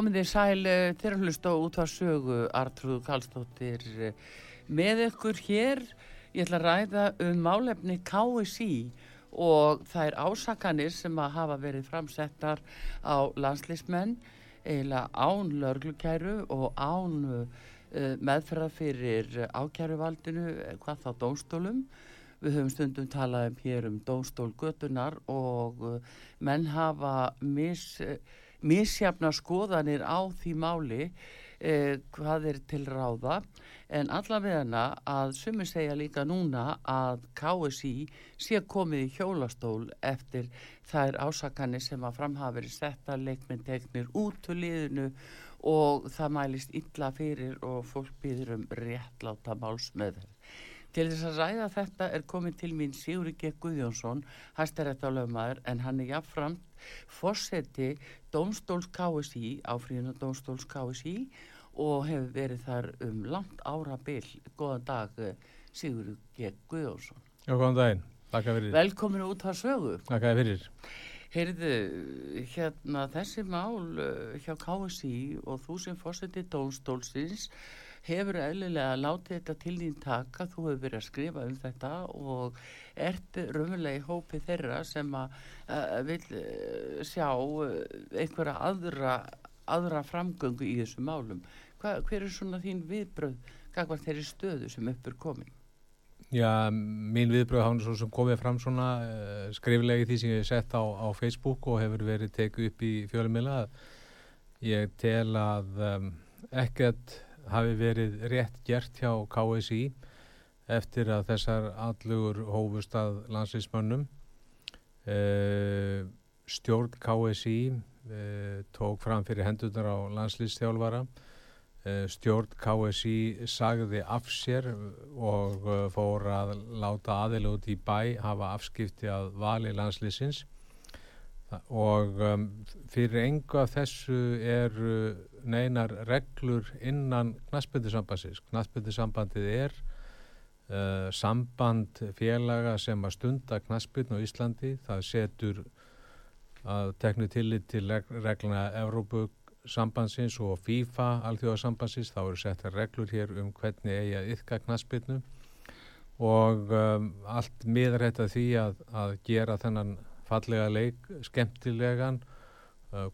Komið þið sæl eh, þeirra hlust á út á sögu Artrúð Kallstóttir eh, með ykkur hér. Ég ætla að ræða um málefni KSI og það er ásakanir sem að hafa verið framsettar á landslismenn eila án lörglukæru og án uh, meðferða fyrir ákjæruvaldinu hvað þá dónstólum við höfum stundum talað um hér um dónstólgötunar og menn hafa mis misjafna skoðanir á því máli eh, hvað er til ráða en allavegna að sumi segja líka núna að KSI sé komið í hjólastól eftir þær ásakanir sem að framhafið setta leikmyndtegnir út til liðinu og það mælist illa fyrir og fólk býður um réttláta málsmeður. Til þess að ræða þetta er komið til mín Sigurði G. Guðjónsson, hæstaréttalöfmaður en hann er jáfnframt fórseti Dómstóls KSI, áfríðinu Dómstóls KSI og hefur verið þar um langt ára byll. Góðan dag Sigurður G. Guðjónsson. Já, góðan daginn. Takk fyrir. Velkomin út að sögu. Takk fyrir. Heyrðu, hérna þessi mál eh, hjá KSI og þú sem fórseti Dómstólsins hefur eðlilega látið þetta til þín taka, þú hefur verið að skrifa um þetta og ert raunverulega í hópi þeirra sem að uh, vil uh, sjá uh, einhverja aðra, aðra framgöngu í þessu málum. Hva, hver er svona þín viðbröð, hvað var þeirri stöðu sem uppur komin? Já, mín viðbröð hafði svo sem komið fram svona skriflegi því sem ég hef sett á, á Facebook og hefur verið tekið upp í fjölumila. Ég tel að um, ekkert hafi verið rétt gert hjá KSI eftir að þessar allugur hófust að landslýsmönnum e, eh, stjórn KSI eh, tók fram fyrir hendunar á landslýstjálfara e, stjórn KSI sagði af sér og fór að láta aðilót í bæ hafa afskipti að vali landslýsins og fyrir enga þessu eru neinar reglur innan knastbyndisambansins. Knastbyndisambandið er uh, samband félaga sem að stunda knastbyrn á Íslandi. Það setur að teknu tillit til regluna Evrópusambansins og FIFA alþjóðasambansins. Þá eru settar reglur hér um hvernig eigi að yfka knastbyrnu og um, allt miður þetta því að, að gera þennan fallega leik, skemmtilegan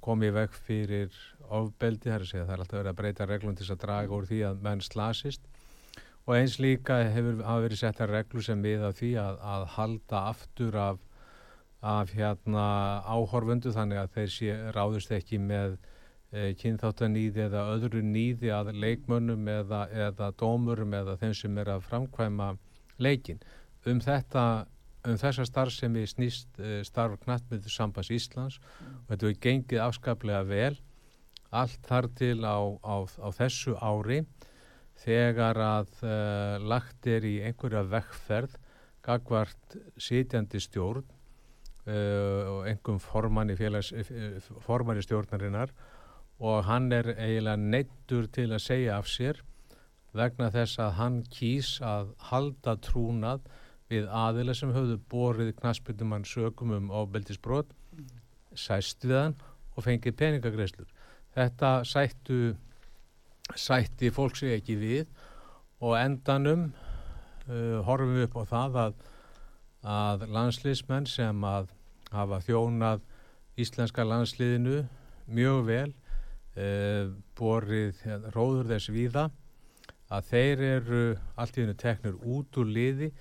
komið vekk fyrir ofbeldi, það er að segja það er alltaf verið að breyta reglum til að draga úr því að menn slasist og eins líka hefur verið setta reglu sem við að því að, að halda aftur af, af hérna áhorfundu þannig að þeir sé, ráðust ekki með e, kynþáttanýði eða öðru nýði að leikmönnum eða, eða dómurum eða þeim sem er að framkvæma leikin. Um þetta um þessa starf sem við snýst starf knattmyndu sambans Íslands mm. og þetta hefur gengið afskaplega vel allt þar til á, á, á þessu ári þegar að uh, lagt er í einhverja vekkferð gagvart sitjandi stjórn uh, og einhverjum formanni, félags, formanni stjórnarinnar og hann er eiginlega neittur til að segja af sér vegna þess að hann kýs að halda trúnað við aðila sem höfðu borið knaspitumann sögum um ábeldisbrot mm. sæst við hann og fengið peningagreislur. Þetta sættu sætti fólk sig ekki við og endanum uh, horfum við upp á það að, að landsliðsmenn sem að hafa þjónað íslenska landsliðinu mjög vel uh, borið hérna, róður þess víða að þeir eru allt í hennu teknur út úr liði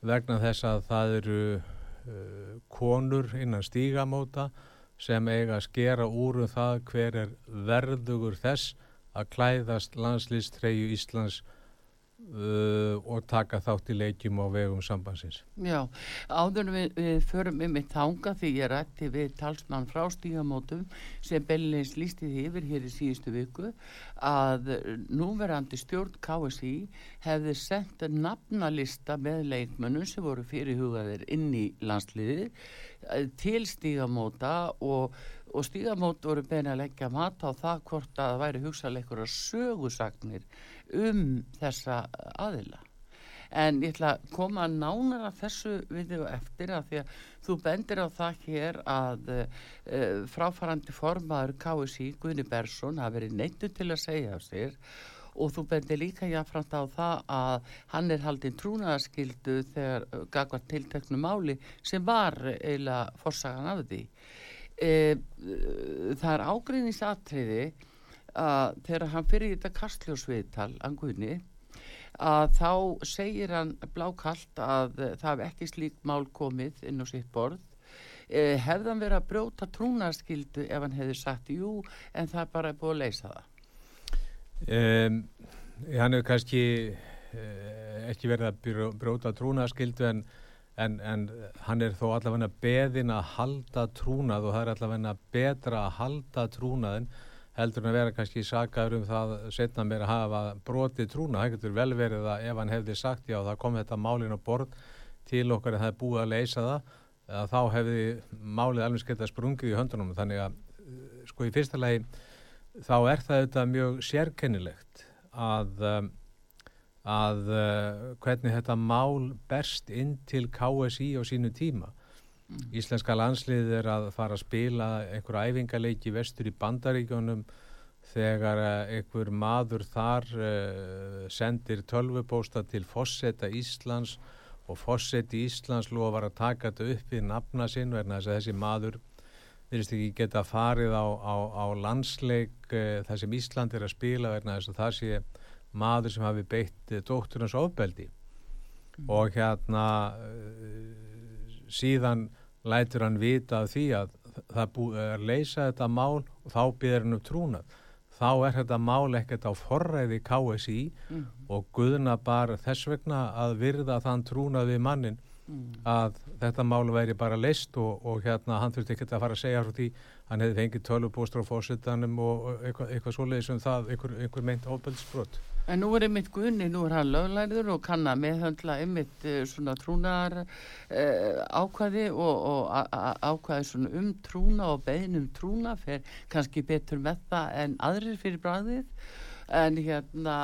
vegna þess að það eru uh, konur innan stígamóta sem eiga að skera úr um það hver er verðugur þess að klæðast landslýstreyju Íslands Uh, og taka þátt í leikjum á vegum sambansins. Já, áður við, við förum um eitt þanga því ég rætti við talsmann frá stígamótum sem Bellins lísti því yfir hér í síðustu viku að núverandi stjórn KSI hefði sendt nafnalista með leikmönnum sem voru fyrirhugaðir inn í landsliði eh, til stígamóta og og stígamót voru beina að leggja mat á það hvort að það væri hugsaleikur og sögusagnir um þessa aðila. En ég ætla að koma að þessu við og eftir að því að þú bendir á það hér að uh, fráfarandi formaður KSI Gunni Bersson hafi verið neittu til að segja á sér. Og þú bendir líka jáfnframt á það að hann er haldinn trúnaðarskildu þegar gagvar tilteknu máli sem var eiginlega forsagan af því e, það er ágreinisatriði að þegar hann fyrir þetta kastljósviðtal angunni að þá segir hann blákallt að það hef ekki slík mál komið inn á sitt borð. E, hefðan verið að brjóta trúnarskildu ef hann hefði sagt jú en það er bara búið að leysa það? Um, Hann hefur kannski uh, ekki verið að brjóta trúnarskildu en en, en hann er þó allavega beðin að halda trúnað og það er allavega betra að halda trúnaðin heldur en að vera kannski sagaður um það setna mér að hafa brotið trúnað. Það getur vel verið að ef hann hefði sagt já það kom þetta málin á borð til okkar en það er búið að leysa það að þá hefði málið alveg skemmt að sprungið í höndunum. Þannig að sko í fyrsta lagi þá er það þetta mjög sérkennilegt að um, að uh, hvernig þetta mál berst inn til KSI á sínu tíma. Mm. Íslenska landslið er að fara að spila einhverja æfingarleiki vestur í bandaríkjónum þegar uh, einhver maður þar uh, sendir tölvupósta til Fossetta Íslands og Fossetta Íslands lofar að taka þetta upp í nafna sinn verna þess að þessi maður virðist ekki geta farið á, á, á landsleik uh, þar sem Ísland er að spila verna þess að það sé maður sem hafi beitt eh, dótturins ofbeldi mm. og hérna uh, síðan lætur hann vita af því að það búið að leysa þetta mál og þá byrður hann upp trúnað þá er þetta mál ekkert á forræði KSI mm. og Guðna bara þess vegna að virða þann trúnað við mannin mm. að þetta mál væri bara leist og, og hérna hann þurfti ekki að fara að segja frá því hann hefði fengið tölupóstur á fósittanum og eitthvað, eitthvað svoleiðis um það, einhver, einhver meint ofbeldsbrott En nú er einmitt Gunni, nú er hann löglæður og kann að meðhöndla einmitt uh, svona trúnar uh, ákvæði og, og ákvæði svona um trúna og beðin um trúna fyrir kannski betur með það en aðrir fyrir bræðið en hérna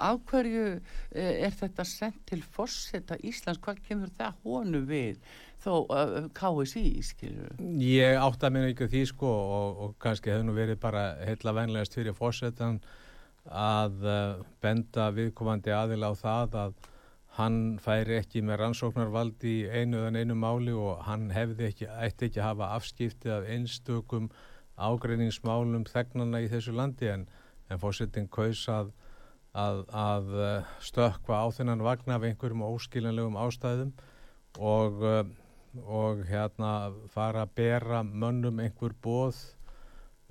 ákvæðju uh, er þetta sendt til fórsetta Íslands, hvað kemur það honu við? Þó uh, KSI, skilur? Ég átta mér ekki því sko og, og kannski hefur nú verið bara heila venlegast fyrir fórsetan að uh, benda viðkomandi aðil á það að hann færi ekki með rannsóknarvald í einu eða einu máli og hann hefði ekki, ætti ekki að hafa afskipti af einstökum ágreiningsmálum þegnana í þessu landi. En, en fórsetting kaus að, að, að uh, stökka á þennan vagn af einhverjum óskiljanlegum ástæðum og, uh, og hérna fara að bera mönnum einhver bóð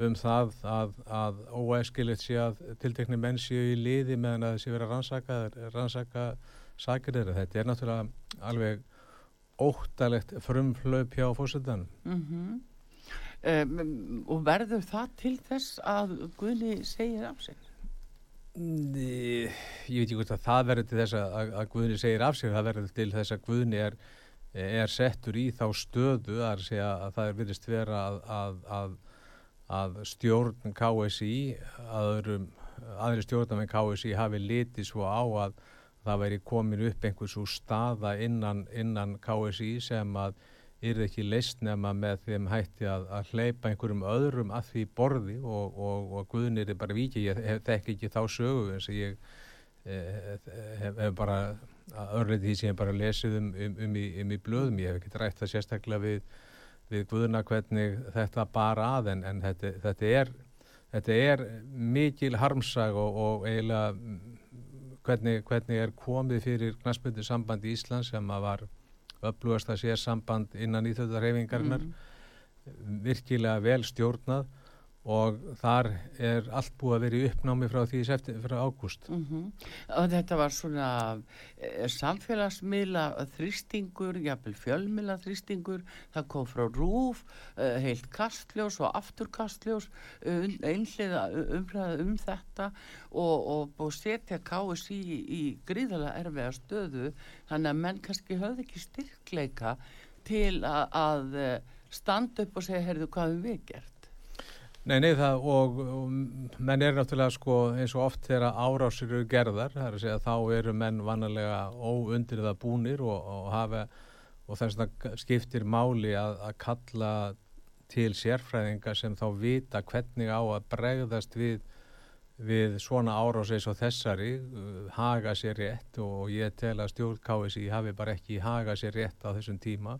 um það að, að óæskilegt sé að tiltekni menn séu í liði meðan að þessi verið að rannsaka, rannsaka sakir þeirra. Þetta er náttúrulega alveg óttalegt frumflöp hjá fórsettan. Mm -hmm. um, og verður það til þess að Guðni segir af sig? Ég veit ekki hvort að það verður til þess að, að Guðni segir af sig, það verður til þess að Guðni er, er settur í þá stöðu að, að það er virðist vera að, að að stjórn KSI aðurum, aðri stjórnum en KSI hafi litið svo á að það væri komin upp einhvers úr staða innan, innan KSI sem að er ekki leist nema með þeim hætti að, að hleypa einhverjum öðrum að því borði og, og, og Guðnir er bara vikið, ég þekk ekki þá sögu eins og ég hef, hef bara örrið því sem ég bara lesið um, um, um, í, um í blöðum, ég hef ekki rætt það sérstaklega við, við Guðuna hvernig þetta bara að en, en þetta, þetta, er, þetta er mikil harmsag og, og eiginlega hvernig, hvernig er komið fyrir knastbundu samband í Íslands sem að var upplúast að sé samband innan íþjóðarhefingarnar mm. virkilega vel stjórnað og þar er allt búið að vera í uppnámi frá því eftir, frá ágúst. Mm -hmm. og þetta var svona er samfélagsmiðla þrýstingur, jafnvel fjölmiðla þrýstingur, það kom frá rúf uh, heilt kastljós og afturkastljós uh, einhliða umræða um þetta. Og, og búið setja KSI í, í gríðala erfiða stöðu. Þannig að menn kannski höfði ekki styrkleika til að, að uh, standa upp og segja, heyrðu, hvað við við gert Nei, nei, það og, og menn er náttúrulega sko eins og oft þegar árásir eru gerðar, það er að segja þá eru menn vanalega óundir það búnir og, og hafa og þess að skiptir máli að, að kalla til sérfræðinga sem þá vita hvernig á að bregðast við, við svona árás eins og þessari, uh, haga sér rétt og ég tel að stjórn KSI hafi bara ekki haga sér rétt á þessum tíma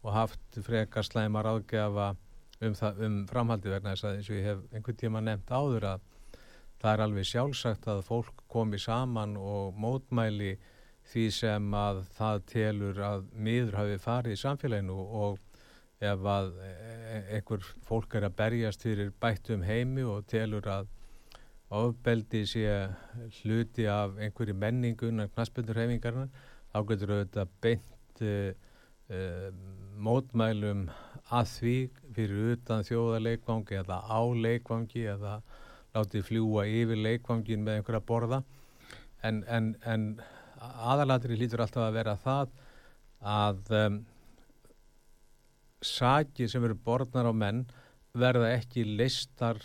og haft frekar slæmar áðgefa um, það, um framhaldi vegna þess að eins og ég hef einhvern tíma nefnt áður að það er alveg sjálfsagt að fólk komi saman og mótmæli því sem að það telur að miður hafi farið í samfélaginu og ef að e, einhver fólk er að berjast fyrir bættum heimi og telur að ofbeldi sé hluti af einhverju menningun af knaspundurhefingarna þá getur auðvitað beint uh, uh, mótmælum að því fyrir utan þjóðarleikvangi eða á leikvangi eða látið fljúa yfir leikvangin með einhverja borða. En, en, en aðalatri lítur alltaf að vera það að um, sakir sem eru borðnar á menn verða ekki listar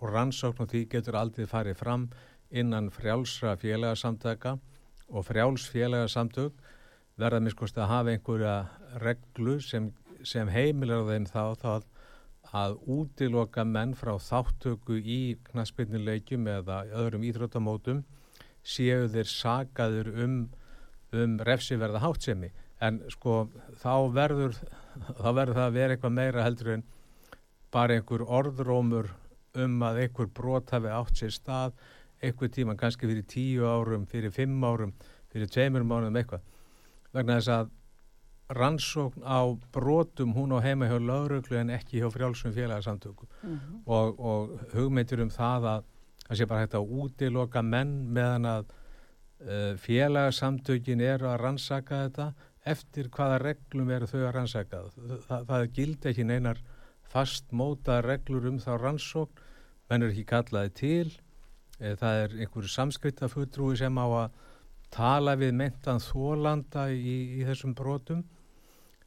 og rannsókn og því getur aldrei farið fram innan frjálsra félagarsamtaka og frjálsfélagarsamtök verða miskost að hafa einhverja reglu sem sem heimilar þeim þá, þá að útiloka menn frá þáttöku í knaspinnilegjum eða öðrum íþróttamótum séu þeir sagaður um, um refsiverða hátsemi en sko þá verður þá verður það að vera eitthvað meira heldur en bara einhver orðrómur um að einhver brot hafi átt sér stað einhver tíma kannski fyrir tíu árum, fyrir fimm árum fyrir tveimur mánuðum eitthvað. Vegna þess að rannsókn á brotum hún á heima hjá lauruglu en ekki hjá frjálsum félagsamtöku mm -hmm. og, og hugmyndir um það að það sé bara hægt að útiloka menn meðan að uh, félagsamtökin eru að rannsaka þetta eftir hvaða reglum eru þau að rannsaka það, það gild ekki neinar fastmóta reglur um þá rannsókn menn er ekki kallaði til. E, það er einhverju samskrittafutrúi sem á að tala við mentan þólanda í, í þessum brotum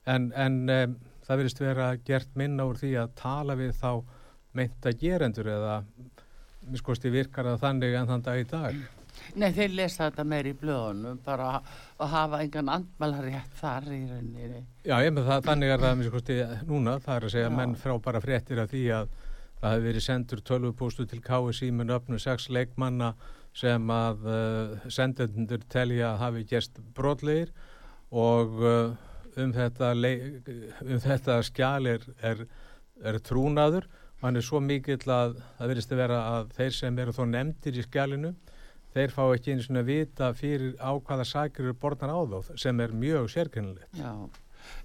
en, en um, það verðist vera gert minna úr því að tala við þá meinta gerendur eða miskosti virkar það þannig en þann dag í dag Nei, þeir lesa þetta meir í blöðunum bara að hafa engan andmælarétt þar í rauninni Já, ég með það, þannig er það miskosti núna, það er að segja Já. menn frá bara fréttir af því að það hefur verið sendur tölvupóstu til KSI með öfnu sex leikmanna sem að uh, sendendur telja að hafi gerst brotleir og uh, um þetta, um þetta skjál er, er, er trúnaður og hann er svo mikill að það verðist að vera að þeir sem eru þó nefndir í skjálinu þeir fá ekki einu svona vita fyrir á hvaða sækir eru borðan á þá sem er mjög sérkennilegt. Já,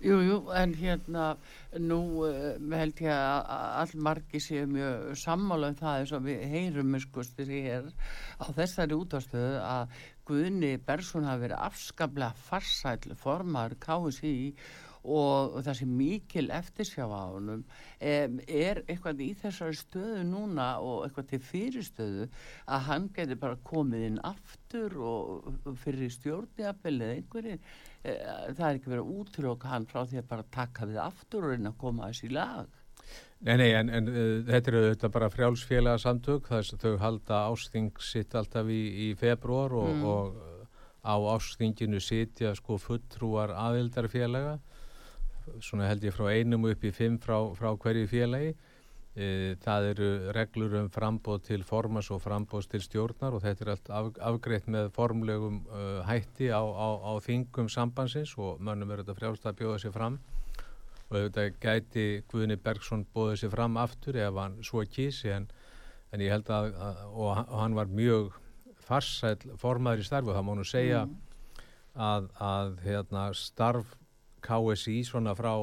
jú, jú, en hérna nú uh, held ég að all margi séu mjög sammála um það eins og við heyrum skustir hér á þessari útastöðu að Guðni Bersson hafi verið afskaplega farsæl formar KSI og það sem mikil eftirsjá á honum er eitthvað í þessari stöðu núna og eitthvað til fyrirstöðu að hann getur bara komið inn aftur og fyrir stjórnjafel eða einhverju? E, það er ekki verið að útloka hann frá því að bara taka við aftur og reyna að koma þessi lag Nei, nei, en, en uh, þetta eru auðvitað bara frjálsfélaga samtök þess að þau halda ásting sitt alltaf í, í februar og, mm. og uh, á ástinginu sitja sko fulltrúar aðildarfélaga svona held ég frá einum upp í fimm frá, frá hverju félagi E, það eru reglur um frambóð til formas og frambóðs til stjórnar og þetta er allt af, afgreitt með formlegum uh, hætti á, á, á þingum sambansins og mönnum er þetta frjálst að bjóða sér fram og þetta gæti Guðni Bergson bóðið sér fram aftur ef hann svo kísi en, en ég held að, að og, og hann var mjög farsæl formaður í starfu og það má nú segja mm. að, að hérna, starf KSI svona frá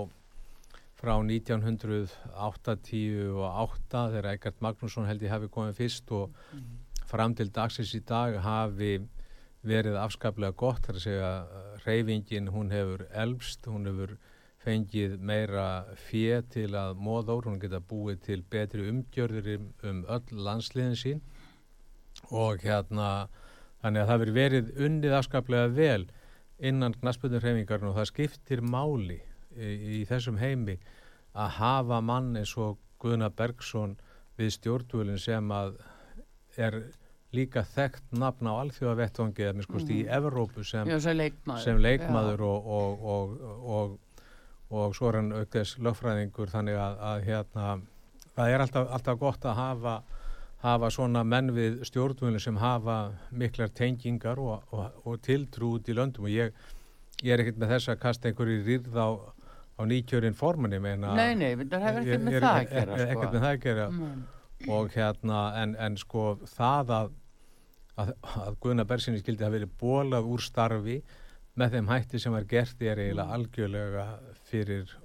frá 1988 þegar Egert Magnússon held ég hafi komið fyrst og mm. fram til dagsins í dag hafi verið afskaplega gott þar að segja reyfingin hún hefur elbst, hún hefur fengið meira fjö til að móðór, hún geta búið til betri umgjörður um öll landsliðin sín og hérna þannig að það verið verið unnið afskaplega vel innan knaspunum reyfingarinn og það skiptir máli í, í þessum heimi að hafa mann eins og Guðna Bergson við stjórnvölinn sem að er líka þekkt nafn á alþjóðavettvangi eða skoðst mm. í. Evrópu sem, Já, sem leikmaður, sem leikmaður og, og, og, og svo er hann aukveðs lögfræðingur þannig að, að hérna, það er alltaf, alltaf gott að hafa, hafa svona menn við stjórnvölinn sem hafa miklar tengingar og tiltrú út í löndum og ég, ég er ekkert með þess að kasta einhverju rýrð á á nýkjörinn formunni Nei, nei, það hefur ekkert með það að gera sko. Ekkert með það að gera mm. og hérna, en, en sko það að, að, að Guðna Bersinni skildi að veri bólað úr starfi með þeim hætti sem var gert er eiginlega mm. algjörlega fyrir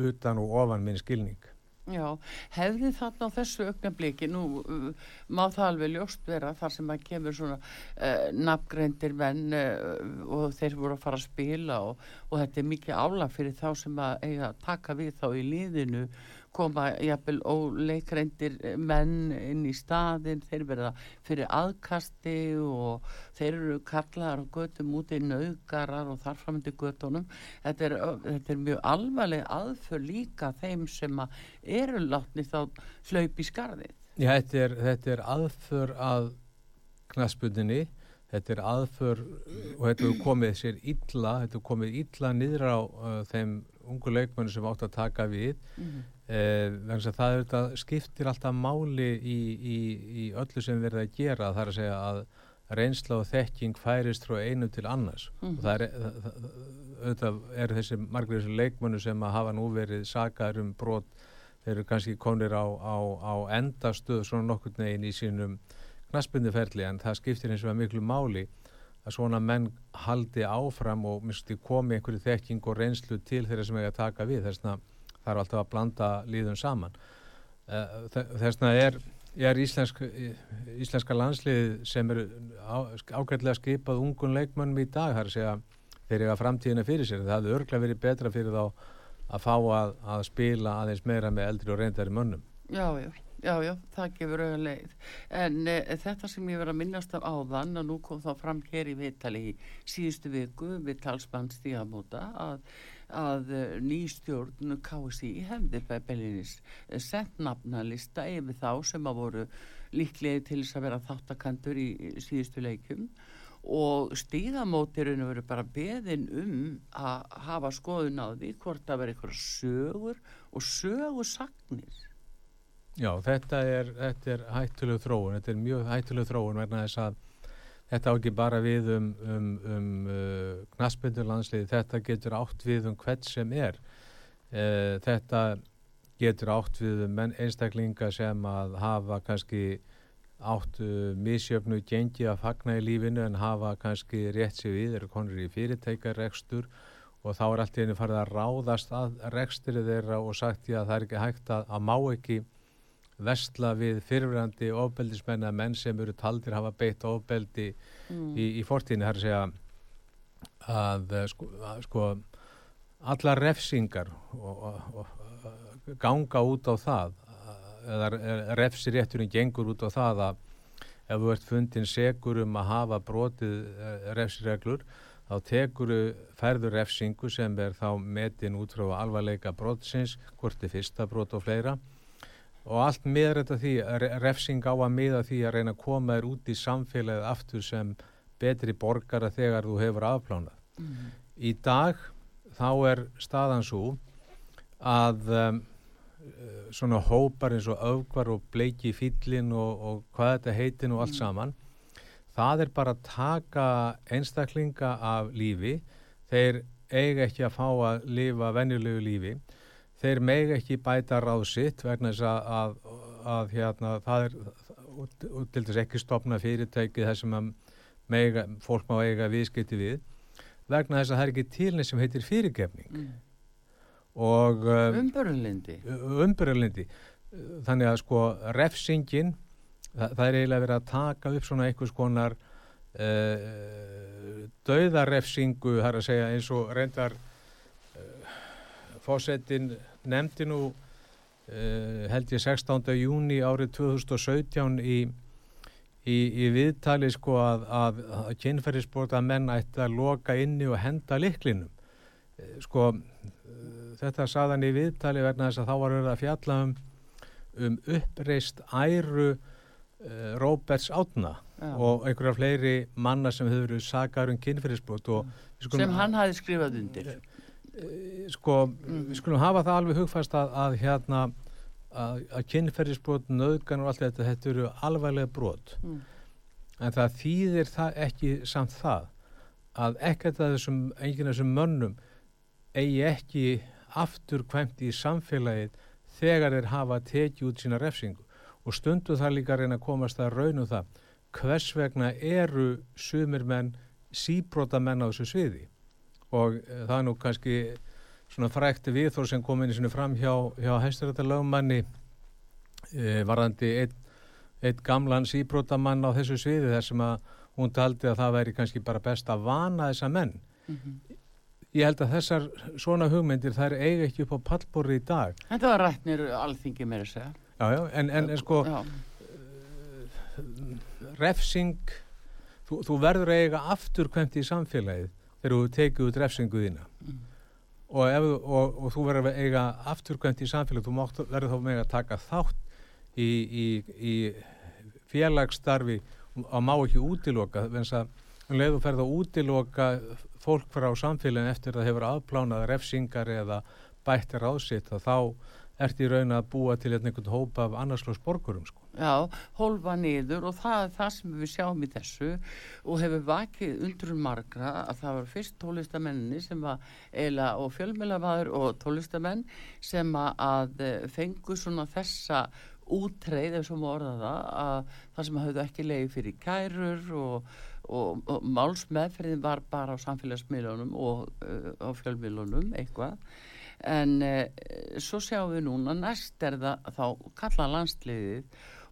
utan og ofan minn skilning Já, hefði þarna á þessu auknabliki, nú uh, má það alveg ljóst vera þar sem að kemur svona uh, nafngreindir menn uh, og þeir voru að fara að spila og, og þetta er mikið álag fyrir þá sem að eiga að taka við þá í líðinu koma jafnvel óleikreindir menn inn í staðin þeir verða fyrir aðkasti og þeir eru kallaðar og göttum út í naugarar og þarframöndi göttunum þetta er, þetta er mjög alvarleg aðför líka þeim sem eru látni þá hlaup í skarðið. Já, þetta er, þetta er aðför að knaspunni þetta er aðför og þetta er komið sér illa, þetta er komið illa niður á uh, þeim ungu leikmennu sem átt að taka við mm -hmm. eh, það þetta, skiptir alltaf máli í, í, í öllu sem verður að gera þar að segja að reynsla og þekking færist frá einu til annars mm -hmm. og það er, það, er þessi margir þessi leikmennu sem að hafa nú verið sakar um brot þeir eru kannski konir á, á, á endastuð svona nokkur neginn í sínum knaspunniferli en það skiptir eins og miklu máli að svona menn haldi áfram og misti komi einhverju þekking og reynslu til þeirra sem eiga að taka við. Þess að það er alltaf að blanda líðum saman. Eh, þess að er, er íslensk, íslenska landslið sem eru ágætlega skipað ungun leikmönnum í dag þar sé að þeir eiga framtíðina fyrir sér. Það hefði örglega verið betra fyrir þá að fá að, að spila aðeins meira með eldri og reyndari mönnum. Já, já Já, já, það gefur auðvitað leið. En e, þetta sem ég verið að minnast af áðan og nú kom þá fram hér í Vitali í síðustu viku við talsmann stígamóta að, að e, nýstjórn KSI hefði beilinis sett nafnalista yfir þá sem að voru líklegi til þess að vera þáttakantur í síðustu leikum og stígamótirinn verið bara beðin um að hafa skoðun á því hvort að vera eitthvað sögur og sögursagnir Já, þetta er, þetta er hættuleg þróun, þetta er mjög hættuleg þróun verna þess að þetta á ekki bara við um, um, um uh, knaspindurlandsliði, þetta getur átt við um hvert sem er. Uh, þetta getur átt við um einstaklinga sem að hafa kannski átt uh, misjöfnu gengi að fagna í lífinu en hafa kannski rétt sér við, eru konur í fyrirtækarrekstur og þá er allt í henni farið að ráðast að rekstri þeirra og sagt ég að það er ekki hægt að, að má ekki vestla við fyrirverandi ofbeldismenn að menn sem eru taldir hafa beitt ofbeldi mm. í, í fortíðinu það er að segja að eh, sko, að, sko alla refsingar og, og, og ganga út á það eða refsirétturinn gengur út á það að ef þú ert fundin segur um að hafa brotið eh, refsireglur þá tekur færður refsingu sem er þá metin út frá alvarleika brotsins, hvort er fyrsta brot og fleira og allt miður þetta því refsing á að miða því að reyna að koma þér út í samfélagið aftur sem betri borgara þegar þú hefur afplánað. Mm. Í dag þá er staðan svo að um, svona hópar eins og öfgar og bleiki fýllin og, og hvað þetta heitin og allt Mm. saman það er bara að taka einstaklinga af lífi þeir eiga ekki að fá að lifa venjulegu lífi þeir mega ekki bæta ráð sitt vegna þess að, að, að hérna, það er og, og til þess ekki stopna fyrirtæki þar sem mega, fólk má eiga viðskipti við vegna þess að það er ekki tilni sem heitir fyrirgefning Mm. og um, Umbörunlindi. umbyrjulindi þannig að sko refsingin það, það er eiginlega verið að taka upp svona einhvers konar uh, dauðarefsingu það er að segja eins og reyndar uh, fósettin nefndi nú uh, held ég 16. júni árið 2017 í Í, í viðtali sko að, að, að kynferðisbrota menn ætti að loka inni og henda liklinum. Eh, Sko þetta saðan í viðtali vegna þess að þá var verið að fjalla um, um uppreist æru uh, Róberts Átna Já. og einhverja fleiri manna sem hefur verið sakar um kynferðisbrot og Sem hann hafi skrifað undir. Eh, sko, við skulum hafa það alveg hugfast að, að hérna að, að kynferðisbrot, nöðgan og allt þetta, þetta eru alvarlega brot. Mm. en það þýðir það ekki samt það að ekkert að þessum, enginn af þessum mönnum eigi ekki aftur kvæmt í samfélagið þegar þeir hafa tekið út sína refsingu. Og stundu það líka reyna að komast að raunum það hvers vegna eru sumir menn síbrota menn á þessu sviði og e, það er nú kannski svona frækti viðþór sem kom inn í sinu fram hjá, hjá hæstarættar lögmanni e, varðandi einn einn gamlan síbrotamann á þessu sviði þar sem að hún taldi að það væri kannski bara best að vana þessa menn. Mhm. Ég held að þessar svona hugmyndir þær eiga ekki upp á pallborri í dag. Þetta var rætnir alþingi meira að segja. Já, já, en, en, en sko Já. refsing, þú, þú verður eiga afturkvæmt í samfélagið þegar þú tekið út refsingu þína. Mm. Og, og, og þú verður að eiga afturkvæmt í samfélagið, þú mátt, verður þá með að taka þátt í, í, í félagsstarfi og má ekki útiloka þess að um leið þú ferð að útiloka fólk frá samfélagin eftir að það hefur afplánað refsingar eða bættir ásitt að þá ert í raun að búa til einhvern hópa af annarslós borgurum sko. Já, hólfa niður og það er það sem við sjáum í þessu og hefur vakið undrun margra að það var fyrst tólistamenninni sem var eila og fjölmjölamæður og tólistamenn sem að- eh, fengu svona þessa útreið má orða það að það sem hafðu ekki leiði fyrir kærur og, og, og málsmeðferðin var bara á samfélagsmiðlunum og uh, á fjölmiðlunum eitthvað. En uh, svo sjáum við núna næst er það þá kalla landsliðið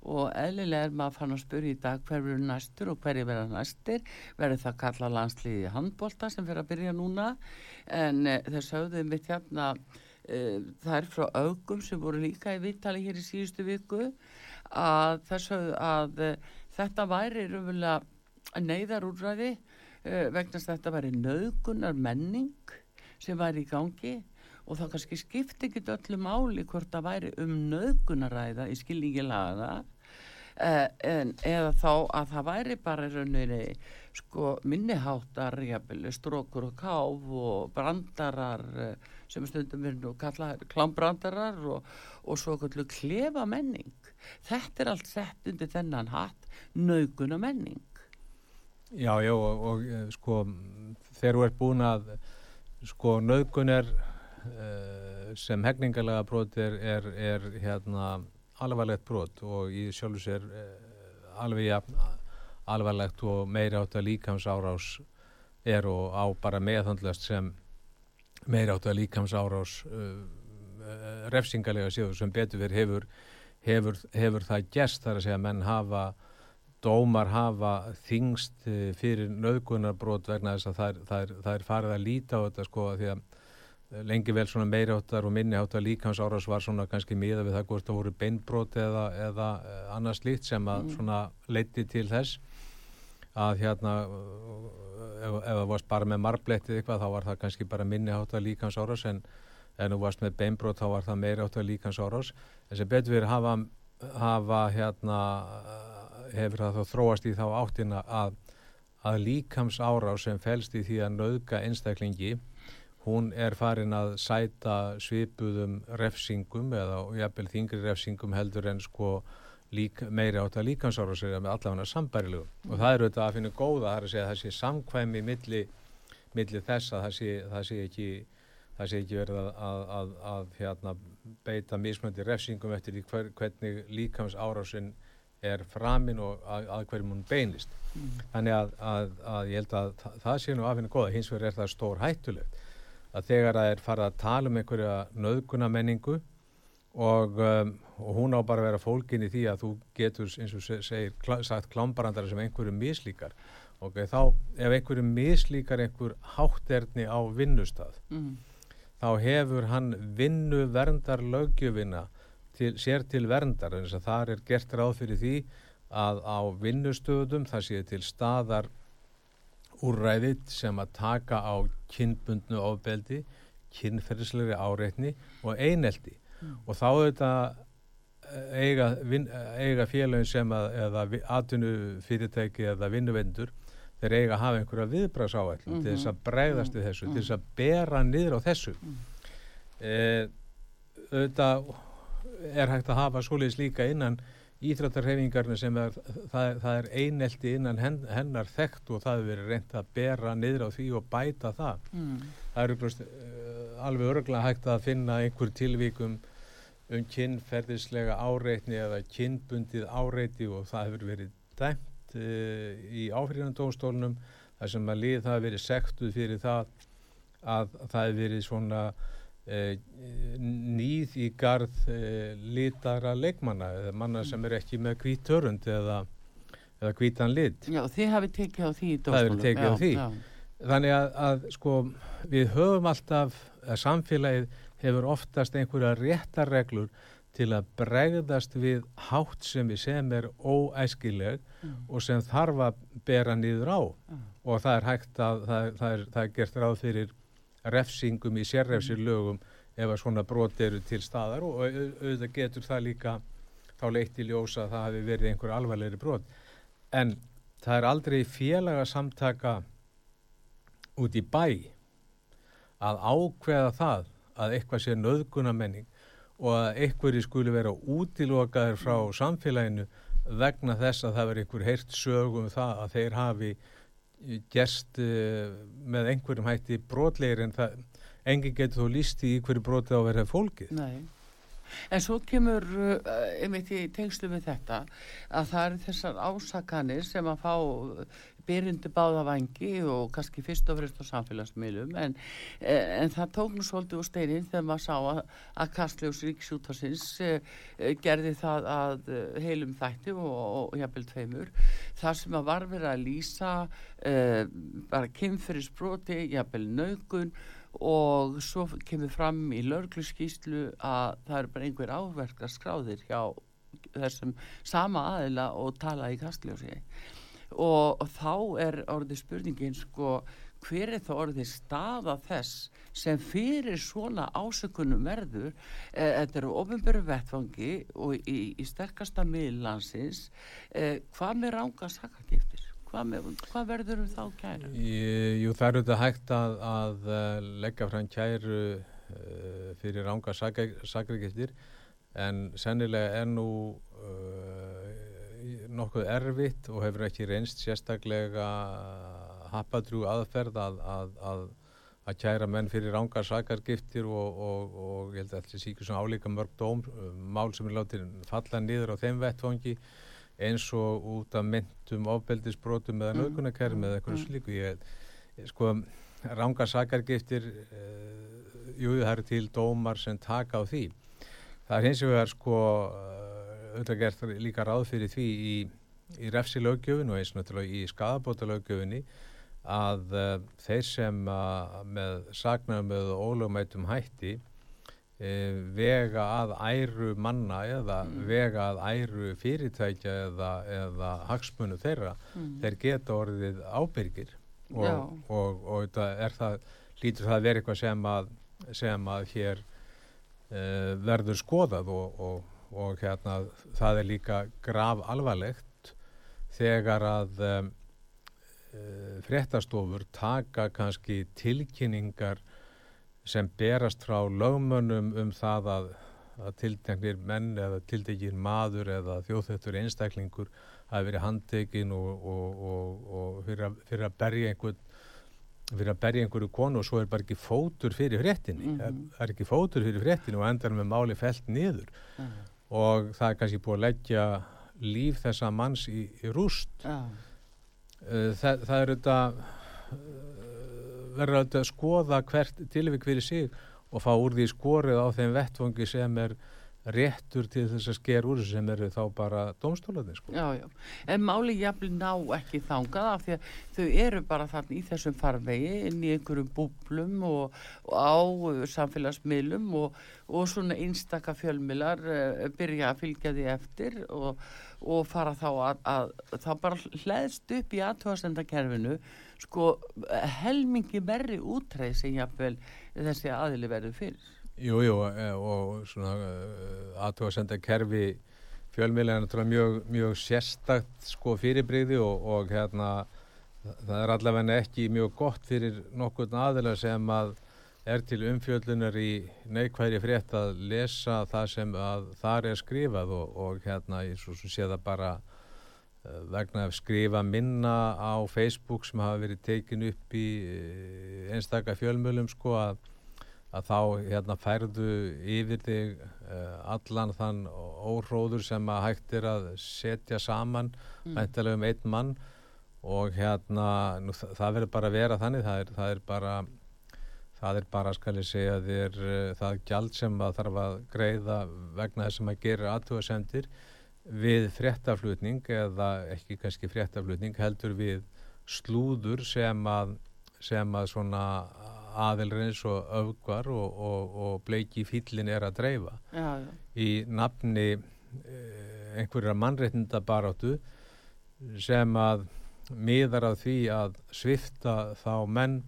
og eðlilega er maður fann að spyrja í dag hver verður næstur og hverju verður næstir. Verður það kalla landsliðið í handbolta sem fyrir að byrja núna. En uh, þess höfðum við hérna uh, það er frá augum sem voru líka í vittali hér í síðustu viku að þess höfðu að uh, þetta væri raunverulega neyðarúræði vegna að þetta væri nöðgunar menning sem væri í gangi. Og það kannski skipti ekki öllu máli hvort það væri um nöðgunaræða í skilningi laga uh, en, eða þá að það væri bara rauninni sko minniháttar strókur og káf og brandarar uh, sem stundum er nú kalla klámbrandarar og, og svo klefa menning þetta er allt sett undir þennan hatt nöðguna menning Já, já, og, og eh, sko þegar þú ert búin að sko nöðgun er uh, sem hegningalega brot er, er, er hérna alvarlegt brot og í sjálfur sér uh, alveg jafn alvarlegt og meiri átt að líkams árás er og á bara meðhandlast sem meiri átt að líkams árás uh, uh, refsingalega séu sem betur fyrir hefur, hefur, hefur það gerst. Þar að segja að menn hafa dómar hafa þingst eh, fyrir nöðgunarbrót vegna þess að það er, það er, það er farið að líta á þetta sko því að eh, lengi vel svona meiri áttar og minni áttar líkans árás var svona kannski miða við það hvort það voru beinbrót eða, eða eh, annað slíkt sem að svona leiti til þess að hérna ef, það varst bara með marblettið eitthvað þá var það kannski bara minni áttar líkans árás en ef þú varst með beinbrót þá var það meiri áttar líkans árás en sem betur við hafa, hafa hérna hefur það þá þróast í þá áttina að, að líkams árás sem felst í því að nöðga einstaklingi hún er farin að sæta svipuðum refsingum eða jafnvel þingri refsingum heldur en sko lík, meiri átt að líkansára sig með allavega sambærilegu mm. og það eru þetta að finna góða er að segja að það sé samkvæmi milli, milli þess að það sé, það sé ekki það sé ekki verið að, að, að, að hérna, beita mismöndi refsingum eftir því hver, hvernig líkamsárásin er framinn og að hverjum hún beinist mm. þannig að ég held að það, sé nú að finna góða hins vegar er það stór hættulegt að þegar það er farið að tala um einhverja nöðguna menningu og, um, og hún á bara að vera fólkin í því að þú getur eins og segir klá, sagt klámbarandara sem einhverju mislíkar og okay, þá ef einhverju mislíkar einhver hátterni á vinnustad mm. þá hefur hann vinnu verndar lögjöfina til, sér til verndar en þess að það er gert ráð fyrir því að á vinnustöðum það sé til staðar úrræðið sem að taka á kynbundnu ofbeldi, kynferðislegri áreitni og eineldi mm. og þá auðvitað eh, eiga, eiga félagin sem að eða atvinnu fyrirtæki eða vinnuvendur þeir eiga að hafa einhverja viðbragsáall mm -hmm. til þess að bregðast við þessu, mm -hmm. til þess að bera niður á þessu e, auðvitað er hægt að hafa svoleiðis líka innan íþróttarhefingarnir sem er, það, það er einelti innan hennar þekkt og það hefur verið reynd að bera niður á því og bæta það. Mm. Það eru brúst, uh, eh, alveg örglega hægt að finna einhver tilvíkum um kynferðislega áreitni eða kynbundið áreiti og það hefur verið dæmt uh, í áfríðandóstólunum þar sem að lið það hefur verið sektuð fyrir það að það hefur verið svona nýð í garð eh, litara leikmanna eða manna sem er ekki með hvít hörund eða, eða hvítan lit Já, þið hafið tekið á því Það hefur tekið já, á því já. Þannig að, að sko við höfum alltaf að samfélagið hefur oftast einhverja réttarreglur til að bregðast við hátt sem við sem er óæskileg mm. og sem þarf að bera nýður á mm. og það er hægt að það, það, er, það er gert ráð fyrir refsingum í sérrefsir lögum ef að svona brot eru til staðar og auðvitað getur það líka þá leitt í ljósa að það hafi verið einhver alvarlegri brot. En það er aldrei félaga samtaka út í bæ að ákveða það að eitthvað sé nöðgunamenning og að einhverji skuli vera útilokaður frá samfélaginu vegna þess að það veri einhver heirt sögum um það að þeir hafi gerst uh, með einhverjum hætti brotlegir en það enginn getur þó líst í hverju broti á vera fólkið. Nei. En svo kemur uh, einmitt í tengslu með þetta að það eru þessar ásakanir sem að fá byrjandi báða vangi og kannski fyrst og fremst á samfélagsmiðlum en, en það tók nú svolítið úr steinin þegar maður sá að, að Kastljós Ríksjútarsins eh, gerði það að heilum þætti og, og jafnvel tveimur þar sem að var verið að lýsa eh, bara kynferðisbroti, jafnvel naugun og svo kemur fram í lörgluskíslu að það er bara einhver áverkar skráðir hjá þessum sama aðila og tala í Kastljósi og, og þá er orðið spurningin sko hver er þá orðið staða þess sem fyrir svona ásökunum verður? Eh, þetta eru ofinböru vettfangi og í, í sterkasta miðlansins eh, hvað með ránga sakagiftir hvað, með, hvað verður þá kæru? Jú það eru þetta hægt að, að eh, leggja fram kæru fyrir ránga sakagiftir en sennilega er nú uh, nokkuð erfitt og hefur ekki reynst sérstaklega happadrú aðferð að, að, að, að kæra menn fyrir rángar sakargiftir og, og, og ég held að sé ekki svona álíka mörg dóm, mál sem er látið falla niður á þeim vettfangi eins og út af myndum ofbeldisbrotum eða nögunarkerfum mm. eða eitthvað mm. slíku ég, sko, rángar sakargiftir uh, jú, það eru til dómar sem taka á því það er hins vegar sko auðvitað gert líka ráð fyrir því í, í refsilögjöfun og eins og náttúrulega í skadabótalögjöfunni að uh, þeir sem uh, með sagnum eða ólögmætum hætti uh, vega að æru manna eða mm. vega að æru fyrirtækja eða, eða hagsmunum þeirra, mm. þeir geta orðið ábyrgir og, og, og, og það, lítur það að vera eitthvað sem að, sem að hér verður skoðað og og hérna það er líka grav alvarlegt þegar að um, fréttastofur taka kannski tilkynningar sem berast frá lögmönnum um það að, að tilteknir menn eða tilteknir maður eða þjóðþöttur einstaklingur hafi verið handtekinn og, og, og, og fyrir, að, fyrir að berja einhvern fyrir að berja einhverju konu og svo er bara ekki fótur fyrir fréttinni mm -hmm. er ekki fótur fyrir fréttinni og endar með máli felt niður mm -hmm. Og það er kannski búið að leggja líf þessa manns í, í rúst mm -hmm. það, það er þetta verður að skoða hvert tilvík fyrir sig og fá úr því skorið á þeim vettfangi sem er réttur til þess að sker úr sem eru þá bara domstólaðin sko. Já, já, en máli jafnvel ná ekki þangað af því að þau eru bara þannig í þessum farvegi inn í einhverjum búblum og, og á samfélagsmiðlum og, og svona einstaka fjölmilar uh, byrja að fylgja því eftir og, og fara þá að, að þá bara hlæðst upp í aðtóðasendakerfinu sko helmingi verri útreið sem jafnvel þessi aðili verður fyrir Jú, jú, e, og svona e, aðtóa að senda kerfi fjölmiðlega er mjög, mjög sérstakt sko fyrirbreyði og, og hérna það er allavega ekki mjög gott fyrir nokkurn aðila sem að er til umfjöldunar í neikværi frétt að lesa það sem að þar er skrifað og, og hérna ég svo sem sé það bara uh, vegna að skrifa minna á Facebook sem hafa verið tekin upp í einstakka fjölmjölum sko að að þá hérna, færðu yfir þig uh, allan þann óhróður sem að hægt er að setja saman mæntilega mm. um einn mann og hérna nú, það, það verður bara að vera þannig það er, það er bara það er bara skal ég segja þér uh, það gjald sem að þarf að greiða vegna þess að maður gerir aðtúasendir við fréttaflutning eða ekki kannski fréttaflutning heldur við slúður sem að sem að svona aðelur eins og öfgar og, og, og bleiki fýllin er að dreifa já, já. í nafni eh, einhverja mannreitnda baráttu sem að miðar að því að svifta þá menn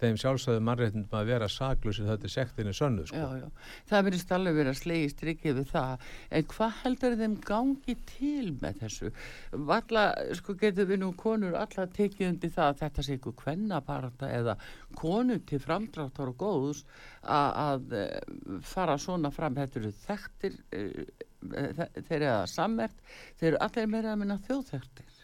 þeim sjálfsögðu mannréttindum að vera saklusið þetta er sektinu sönnu sko. já, já. það verðist alveg verið að slegi strikið við það. En hvað heldur þeim gangi til með þessu? Valla, sko getur við nú konur alltaf tekið undir það að þetta sé ykkur kvennaparata eða konur til framdráttar og góðus að, eh, fara svona fram. Þetta eru þekktir eh, þeir eru að sammert. Þeir eru allir meira að minna þjóðþekktir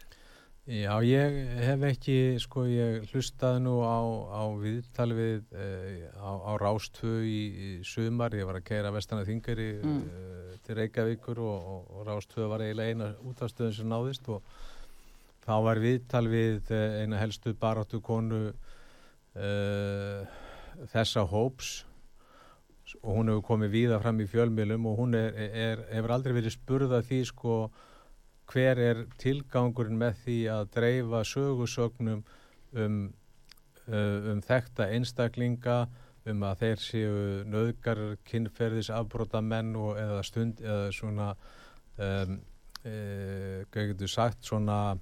Já, ég hef ekki, sko, ég hlustaði nú á, á viðtal við eh, á, á Rástvö í, í sumar, ég var að kæra Vestana Þingari mm. eh, til Reykjavíkur og, og, og Rástvö var eiginlega eina útafstöðun sem náðist og þá var viðtal við eh, eina helstu baráttu konu eh, þessa hóps og hún hefur komið víða fram í fjölmjölum og hún er, er, hefur aldrei verið spurðað því, sko, hver er tilgangurinn með því að dreifa sögursögnum um, uh, um þekta einstaklinga um að þeir séu nöðgar kynferðis afbróta menn og eða stund eða svona um, e, getur sagt svona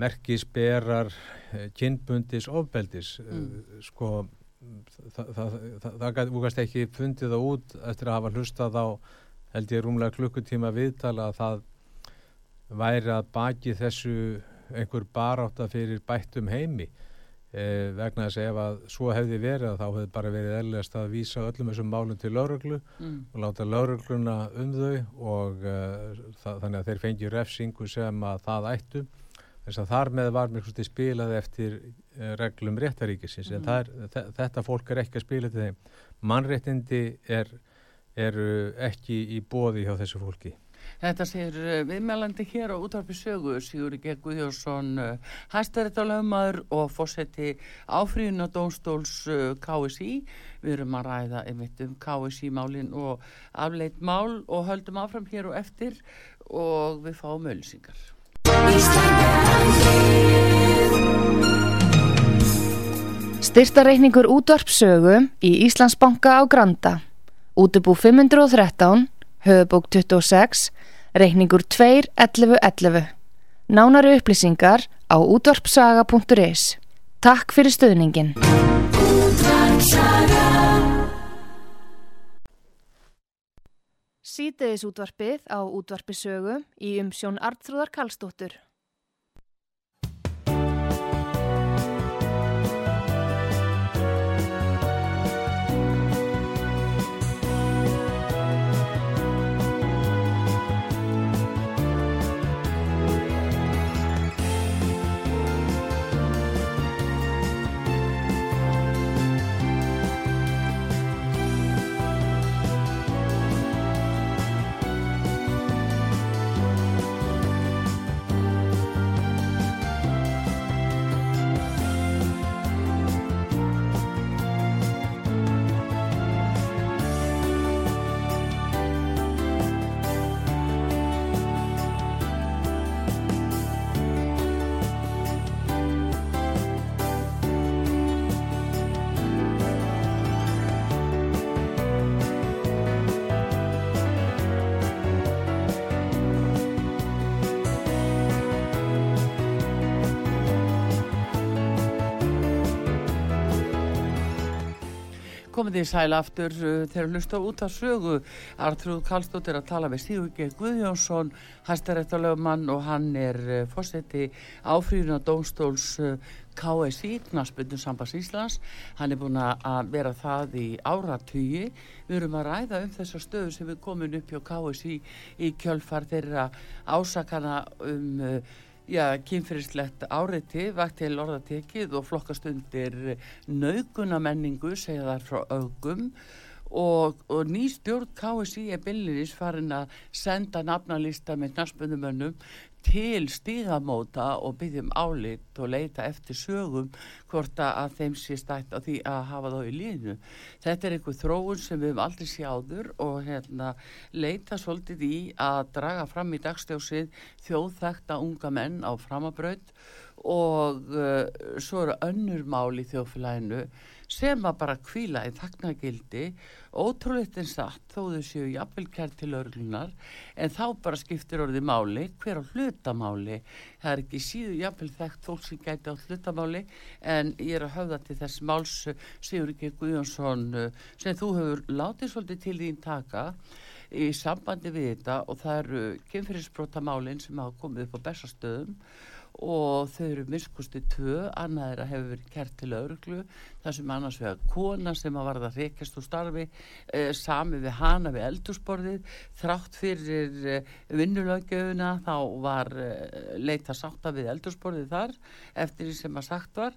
merkisberar e, kynbundis ofbeldis e, mm. sko það, það, það, það gæti ekki fundið það út eftir að hafa hlustað á held ég rúmlega klukkutíma viðtala að það væri að baki þessu einhver baráta fyrir bættum heimi eh, vegna þess að ef að svo hefði verið þá hefði bara verið eðlast að vísa öllum þessum málum til lauruglu mm. og láta laurugluna um þau og uh, þannig að þeir fengi refsingu sem að það ættu þess að þar með var mjög spilað eftir uh, reglum réttaríkisins mm. en er, þetta fólk er ekki að spila til þeim mannréttindi er, eru ekki í bóði hjá þessu fólki Þetta sér eh, viðmælandi hér á útvarpi sögu Sigur G. Guðjórsson eh, hæstaréttalöfumar og fósetti áfríðun og dónstóls eh, KSI. Við erum að ræða einmitt um KSI málin og afleitt mál og höldum áfram hér og eftir og við fáum ölsingar. Styrtareikningur útvarpsögu í Íslandsbanka á Granda. Útubú 513, höfubók 26, reikningur 2.11.11. Nánari upplýsingar á útvarpsaga.is. Takk fyrir stöðningin. Sýteðis útvarpið á útvarpisögu í umsjón Artrúðar Kallstóttur. Komið því sæl aftur uh, þegar hlusta út af sögu Artrúð Kallstóttir að tala við Stígur G. Guðjónsson hæstaréttalögumann og hann er uh, fórseti áfrýðuna dómstóls uh, KSI, Knarsbyrnum Sambas Íslands hann er búin að vera það í áratýji við erum að ræða um þessa stöðu sem við komum upp hjá KSI í kjölfar þeirra ásakana um já, kynfyrirslegt áreiti, vakt til orðatekið og flokkast undir naukunamenningu, segja þar frá augum og, og ný stjórn KSI er byllinis farin að senda nafnalista með knarspunumönnum til stígamóta og byggjum álit og leita eftir sögum hvort að þeim sé stætt á því að hafa þá í línu. Þetta er einhver þróun sem við hefum aldrei sjáður og hérna, leita svolítið í að draga fram í dagstjósið þjóðþekta unga menn á framabraut og uh, svo eru önnur mál í þjóðfélaginu sem að bara kvíla í þaknagildi ótrúleitt en satt þó þau séu jafnvel kært til örglunar en þá bara skiptir orðið máli hver á hlutamáli það er ekki síðu jafnvel þekkt fólk sem gæti á hlutamáli en ég er að höfða til þess máls Sigur G. Guðjónsson sem þú hefur látið svolítið til þín taka í sambandi við þetta og það eru kynfyrirsbrótamálinn sem hafa komið upp á bestastöðum og þau eru miskusti tvö, annað er að hefur verið kert til örglu, það sem annars vegar kona sem að varða reykjast úr starfi, eh, sami við hana við eldursporðið, þrátt fyrir eh, vinnulögjöfuna þá var eh, leita sátta við eldursporðið þar eftir því sem að sagt var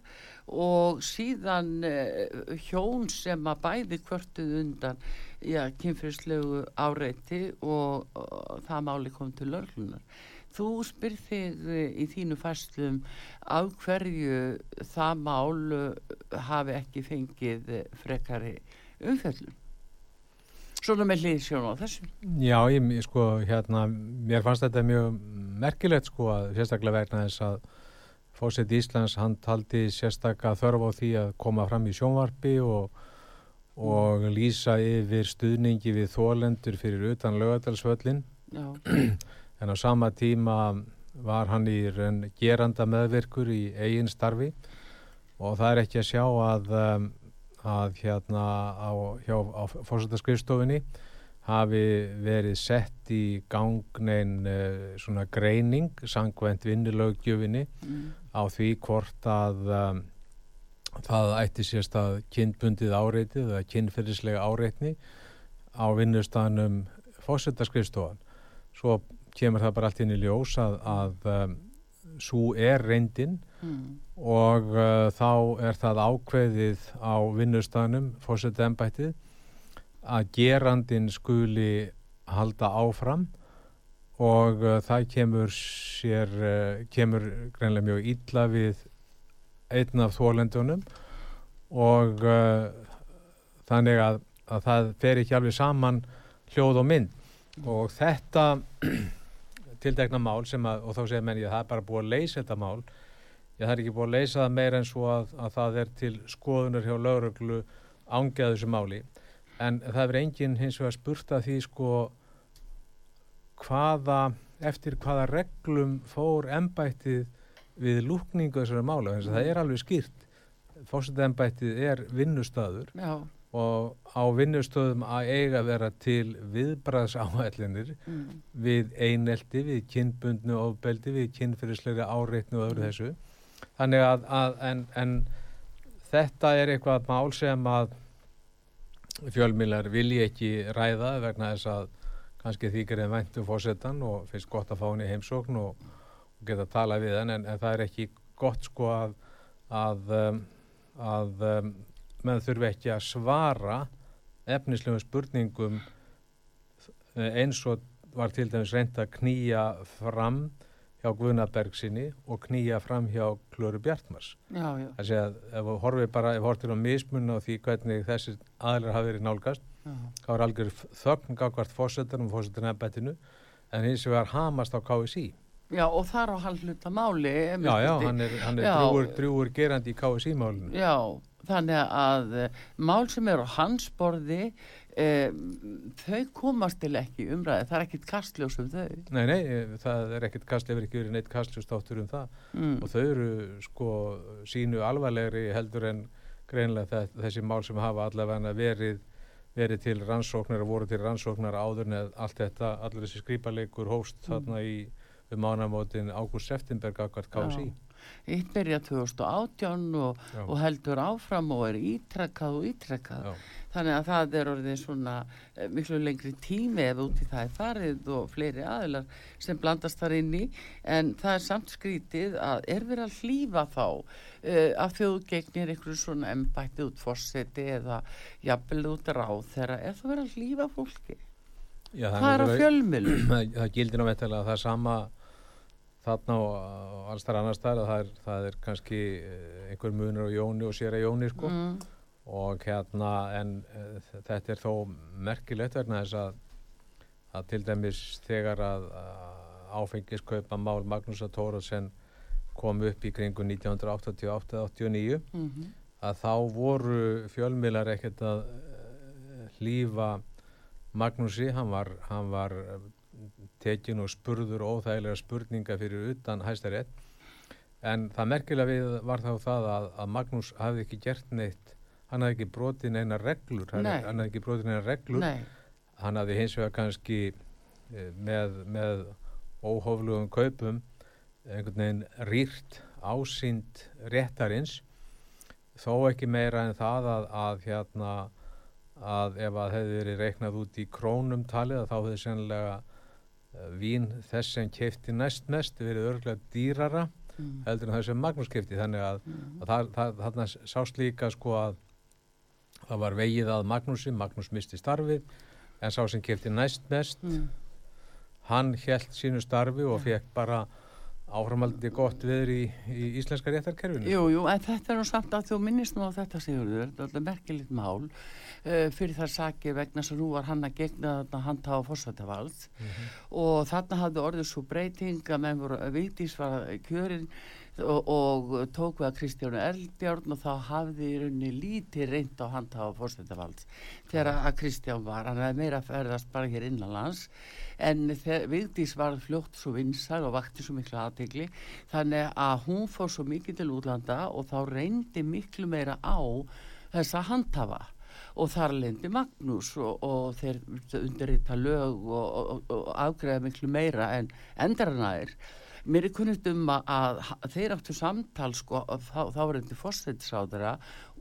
og síðan eh, hjón sem að bæði kvörtuð undan já, kynfyrirslegu áreiti og, og það máli kom til örglunar. Þú spyr þig eh, í þínu fæslum af hverju það mál eh, hafi ekki fengið eh, frekari umfjöldum. Svona með hlýðsjón á þessu. Já, ég, sko, hérna, mér fannst þetta mjög merkilegt, sko, að sérstaklega vegna þess að Fósett Íslands, hann taldi sérstaklega þörf á því að koma fram í sjónvarpi og, og lýsa yfir stuðningi við þólendur fyrir utan lögadalsvöllin. Já. en á sama tíma var hann í geranda meðvirkur í eigin starfi og það er ekki að sjá að, um, að hérna á, á fórsættaskrifstofinni hafi verið sett í gangnein uh, svona greining sangvend vinnilögjöfinni mm. á því hvort að um, það ætti sérst að kynbundið áreitið eða kynferðislega áreitni á vinnustanum fórsættaskrifstofan svo kemur það bara allt inn í ljós að, að um, svo er reyndin mm. og uh, þá er það ákveðið á vinnustanum fórsetið ennbættið að gerandin skuli halda áfram og uh, það kemur sér uh, kemur greinlega mjög illa við einn af þólendunum og uh, þannig að, að það fer ekki alveg saman hljóð og mynd og þetta tildegna mál sem að, og þá segir menn ég að það er bara búið að leysa þetta mál. Ég það er ekki búið að leysa það meira en svo að, að það er til skoðunar hjá lauruglu ángeða þessu máli. En það er enginn hins vegar spurt að því sko hvaða, eftir hvaða reglum fór ennbættið við lúkningu þessari mála? Þess að það er alveg skýrt. Fórsett ennbættið er vinnustadur Já og á vinnustöðum að eiga vera til viðbræðs áhællinir mm. við einelti, við kynbundnu ofbeldi, við kynfyrirslega áreitnu og öðru mm. þessu. Þannig að, að en, en þetta er eitthvað mál sem að fjölmilar vilji ekki ræða vegna þess að kannski þýkir þeim væntum fórsetan og finnst gott að fá henni heimsókn og, og geta að tala við hann en, en það er ekki gott sko að að, um, að um, menn þurfi ekki að svara efnislegum spurningum eh, eins og var til dæmis reynd að knýja fram hjá Guðnaberg sinni og knýja fram hjá Klöru Bjartmars. Það sé að ef horfum bara ef hortum á mismunna og því hvernig þessi aðlar hafi verið nálgast Já. þá er algjör þögn gangvart fósettanum og fósettanabættinu en hins vegar hamast á KSI Já og þar á hann hluta máli Já já, hann er, hann er drúur, drúur gerandi í KSI málinu. Já þannig að uh, mál sem eru á hans borði uh, þau komast til ekki umræði, það er ekkit kastljós um þau Nei, nei, eh, það er ekkit kastljós hefur ekki verið neitt kastljóstáttur um það mm. og þau eru sko sínu alvarlegri heldur en greinlega þessi mál sem hafa allavega verið, verið til rannsóknar og voru til rannsóknar áður en allt þetta, allir þessi skrýpalegur hóst mm. þarna í um ánamótin Ágúst Seftenberg akkvært KSI. Eitt byrja 2018 og, og heldur áfram og er ítrekkað og ítrekkað. Þannig að það er orðið svona eh, miklu lengri tími ef út í það er farið og fleiri aðilar sem blandast þar inn í. En það er samt skrítið að er verið að hlýfa þá uh, að þjóðu gegnir einhverju svona embætti út fórseti eða jafnvel út ráð þegar er það verið að hlýfa fólki. Já, það er að fjölmilum. Það, það gildir ná veitlega að það er sama þarna og alls þar annars þar það er, það er kannski eh, einhver munur á Jóni og sér að Jóni sko mm. og hérna en uh, þetta er þó merkilegt verna þess að, að til dæmis þegar að, að áfengiskaupa mál Magnús að Tóraðsen kom upp í kringu 1988-89 mm -hmm. að þá voru fjölmilar ekkert að uh, hlýfa Magnúsi, hann var, hann var tekin og spurður óþægilega spurninga fyrir utan hæstarétt. En það merkilega við var þá það að, að Magnús hafði ekki gert neitt. Hann hafði ekki brotið neina reglur. Hann, Nei. hann hafði ekki brotið neina reglur. Nei. hann hafði hins vegar kannski eh, með, með óhóflugum kaupum einhvern veginn rýrt ásýnd réttarins. Þó ekki meira en það að, að hérna að ef að hefði verið reiknað út í krónum talið þá hefði sennilega vín þess sem kefti næst mest verið örglega dýrara mm. heldur en það sem Magnús kefti þannig að, mm. að það, það, þarna sást líka sko að það var vegið að Magnúsi, Magnús misti starfið en sá sem kefti næst mest mm. hann held sínu starfi og fekk bara áframaldið gott viður í, í íslenska réttarkerfinu. Jú, jú, en þetta er nú samt að þú minnist nú á þetta Sigurður, þetta er merkilegt mál uh, fyrir þar saki vegna sem nú var hann að gegna þarna handa á fórsvættavald mm -hmm. og þarna hafði orðið svo breyting að menn voru vitís var kjörin og, og tók við að Kristjánu Eldjárn og þá hafði í rauninni lítið reynd á handa á fórsvættavald þegar að Kristján var, hann hefði meira ferðast bara hér innanlands en Vigdís var fljótt svo vinsar og vakti svo miklu aðtegli þannig að hún fór svo mikið til útlanda og þá reyndi miklu meira á þessa handhafa og þar lendi Magnús og, og þeir undirrita lög og, og, og afgreða miklu meira en endaranæðir mér er kunnit um að, að þeir áttu samtal sko, þá, var þetta fórstættisáðara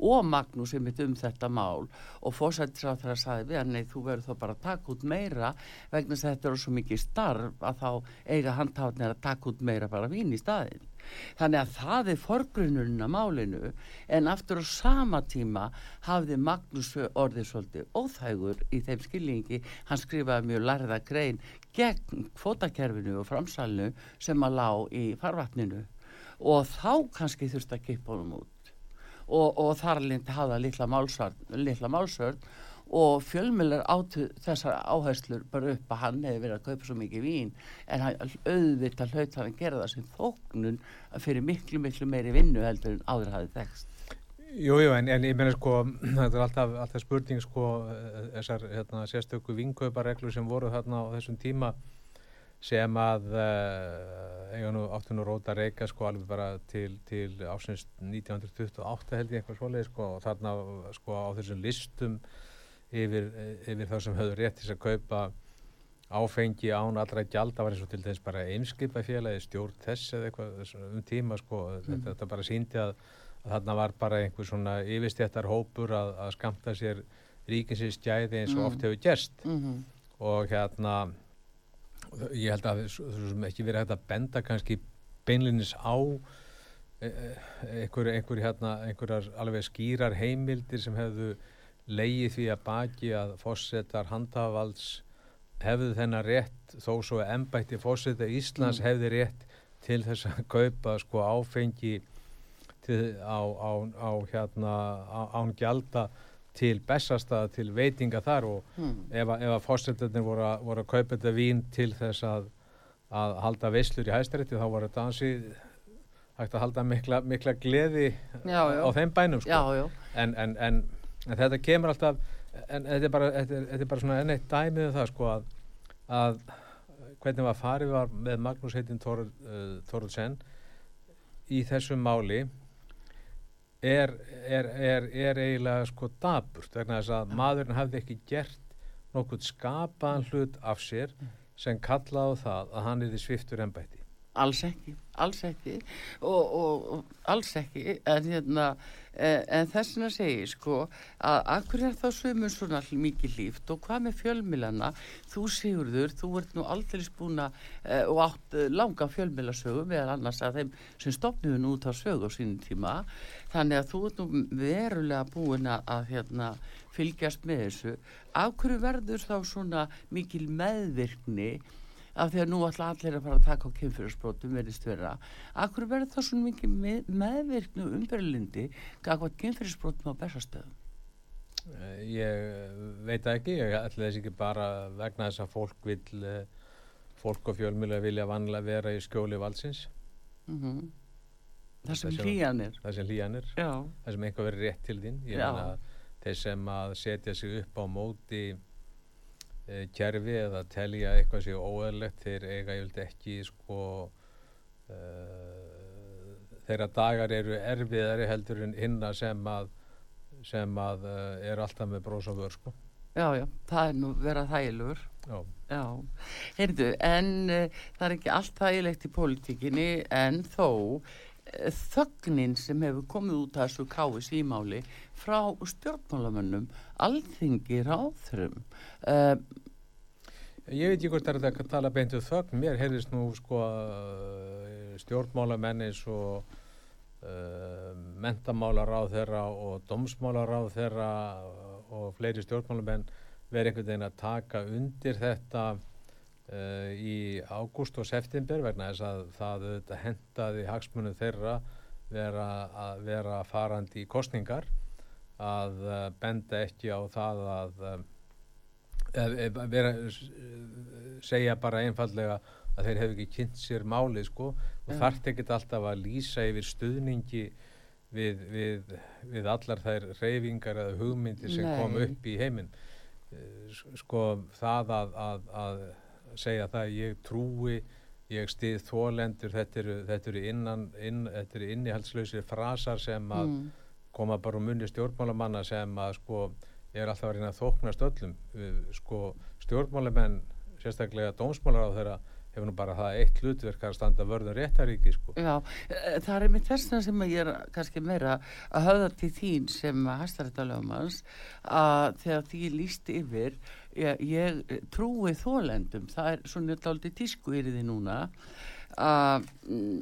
og Magnús er mitt um þetta mál. Og fórsættisáðara saði við að nei þú verður þá bara að taka út meira vegna þess að þetta eru svo mikið starf að þá eiga handtáðnir að taka út meira bara vín í staðin þannig að það er forgrunurinn að málinu en aftur á sama tíma hafði Magnús orðið svolítið óþægur í þeim skilningi. Hann skrifaði mjög larða grein gegn kvotakerfinu og framsalnu sem að lá í farvatninu. Og þá kannski þurfti að kippa honum út. Og, og þar lindi hafa litla málsvörn og fjölmjölar áttu þessar áherslur bara upp að hann hefði verið að kaupa svo mikið vín en hann auðvitað hlaut hann að gera það sem þóknun fyrir miklu miklu meiri vinnu heldur en áður hafið þekst Jújú, en, en ég meina sko þetta er alltaf, alltaf spurning sko þessar hérna, sérstöku vinkaupareglur sem voru þarna á þessum tíma sem að uh, eiga nú áttu nú róta reyka sko alveg bara til, til ásynst 1928 held ég eitthvað svoleið sko og þarna sko á þessum listum yfir, yfir þá sem höfðu rétt til að kaupa áfengi án allra gjald það var eins og til þess bara einskipa félagi stjórn þess eða eitthvað um tíma sko mm. þetta, þetta bara síndi að, að þarna var bara einhver svona yfirstjættar hópur að, að skamta sér ríkinsins stjæði eins og mm. oft hefur gerst mm -hmm. og hérna ég held að það ekki verið hægt að benda kannski beinlinis á e, e, einhver, einhver, hérna, einhverjar alveg skýrar heimildir sem hefðu leiði því að baki að fósettar handhafavalds hefðu þennan rétt þó svo að ennbætti fósetta Íslands mm. hefði rétt til þess að kaupa sko áfengi til, á, á, á hérna án gjalda til bestastað til veitinga þar og mm. ef, ef að fósettarnir voru, voru að kaupa þetta vín til þess að, að halda visslur í hæstarétti þá var þetta ansi hægt að halda mikla, mikla gleði já, já. á þeim bænum sko. já, en, en, en en þetta kemur alltaf en þetta er bara, þetta er, þetta er bara svona enn eitt dæmið um það sko að, að hvernig var farið var með Magnús heitin Þoraldsen uh, í þessum máli er, er, er, er eiginlega sko daburt vegna þess að maðurinn hafði ekki gert nokkuð skapaðan hlut af sér sem kallaði það að hann er því sviftur ennbætti. Alls ekki, alls ekki. Og, og, og alls ekki. En, hérna, en, en þessina segi sko að akkur er þá sömur svona mikið líft og hvað með fjölmilana þú Sigurður, þú ert nú aldrei spúna eh, og átt langa fjölmilasögu meðal annars að þeim sem stopniðu nú út á sögu á sínum tíma. Þannig að þú ert nú verulega búin að, að hérna, fylgjast með þessu. Hverju verður þá svona mikil meðvirkni af því að nú ætla allir að fara að taka á kynfyrirsbrótum verðist vera. Akkur verður það svona mikið með, meðvirknu umberlindi gafað kynfyrirsbrótum á bestastöðum? Eh, ég veit ekki, ég ætla þess ekki bara vegna þess að fólk vil, eh, fólk og fjölmjölu vilja vanlega vera í skjóli valsins. Mm -hmm. Það sem hlýjanir. Það sem hlýjanir. Það sem einhver verið rétt til þín. Ég meina þeir sem að setja sig upp á móti e, kerfi eða telja eitthvað sér óæðilegt þeir eiga ég vildi ekki sko e, þeirra dagar eru erfiðari heldur en hinna sem að sem að e, er alltaf með brósa vör sko Já, já, það er nú verið þægilegur. Já. Já, heyrðu, en það er ekki allt þægilegt í pólitíkinni en þó þögnin sem hefur komið út af þessu káis ímáli frá stjórnmálamönnum, alþingi ráðurum. Uh, Ég veit ekki hvort það er að tala beint um þögn, mér heyrðist nú sko stjórnmálamenn eins og mentamálaráð þeirra og domsmálaráð þeirra og fleiri stjórnmálamenn verið einhvern veginn að taka undir þetta uh, í ágúst og september vegna þess að það hendaði hagsmunum þeirra vera að vera farandi í kostningar að uh, benda ekki á það að uh, vera, segja bara einfallega að þeir hefði ekki kynnt sér máli sko. Og þarf ekkert alltaf að lýsa yfir stuðningi við, við, við allar þær reyfingar eða hugmyndir sem Nei. kom upp í heiminn. Eh, sko það að, að, að segja það ég trúi ég stið þólendur þetta eru, þetta eru innan inn, þetta eru innihaldslausir frasar sem að mm. koma bara um munni stjórnmálamanna sem að sko ég er alltaf að reyna að þóknast öllum sko stjórnmálamenn sérstaklega dómsmálar á þeirra hefur nú bara það eitt hlutverk að standa vörðun réttaríki sko. Já, e, það er með þessna sem ég er kannski meira að höfða til þín sem hæstarættalöfumans að þegar því líst yfir ég, ég trúi þólendum það er svona aldrei tísku yfir því núna að mm,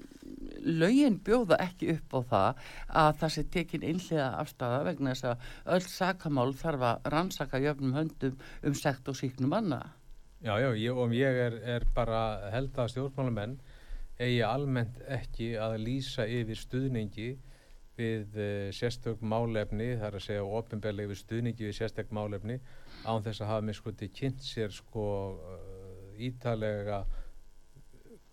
lögin bjóða ekki upp á það að það sé tekin einhlega afstæða vegna þess að öll sakamál þarf að rannsaka jöfnum höndum um sekt og síknum annað Já, já, ég, og ég er, er bara held að stjórnmálamenn eigi almennt ekki að lýsa yfir stuðningi við uh, sérstök málefni, það er að segja ofinbeglega yfir stuðningi við sérstök málefni án þess að hafa mér sko til kynnt sér sko uh, ítalega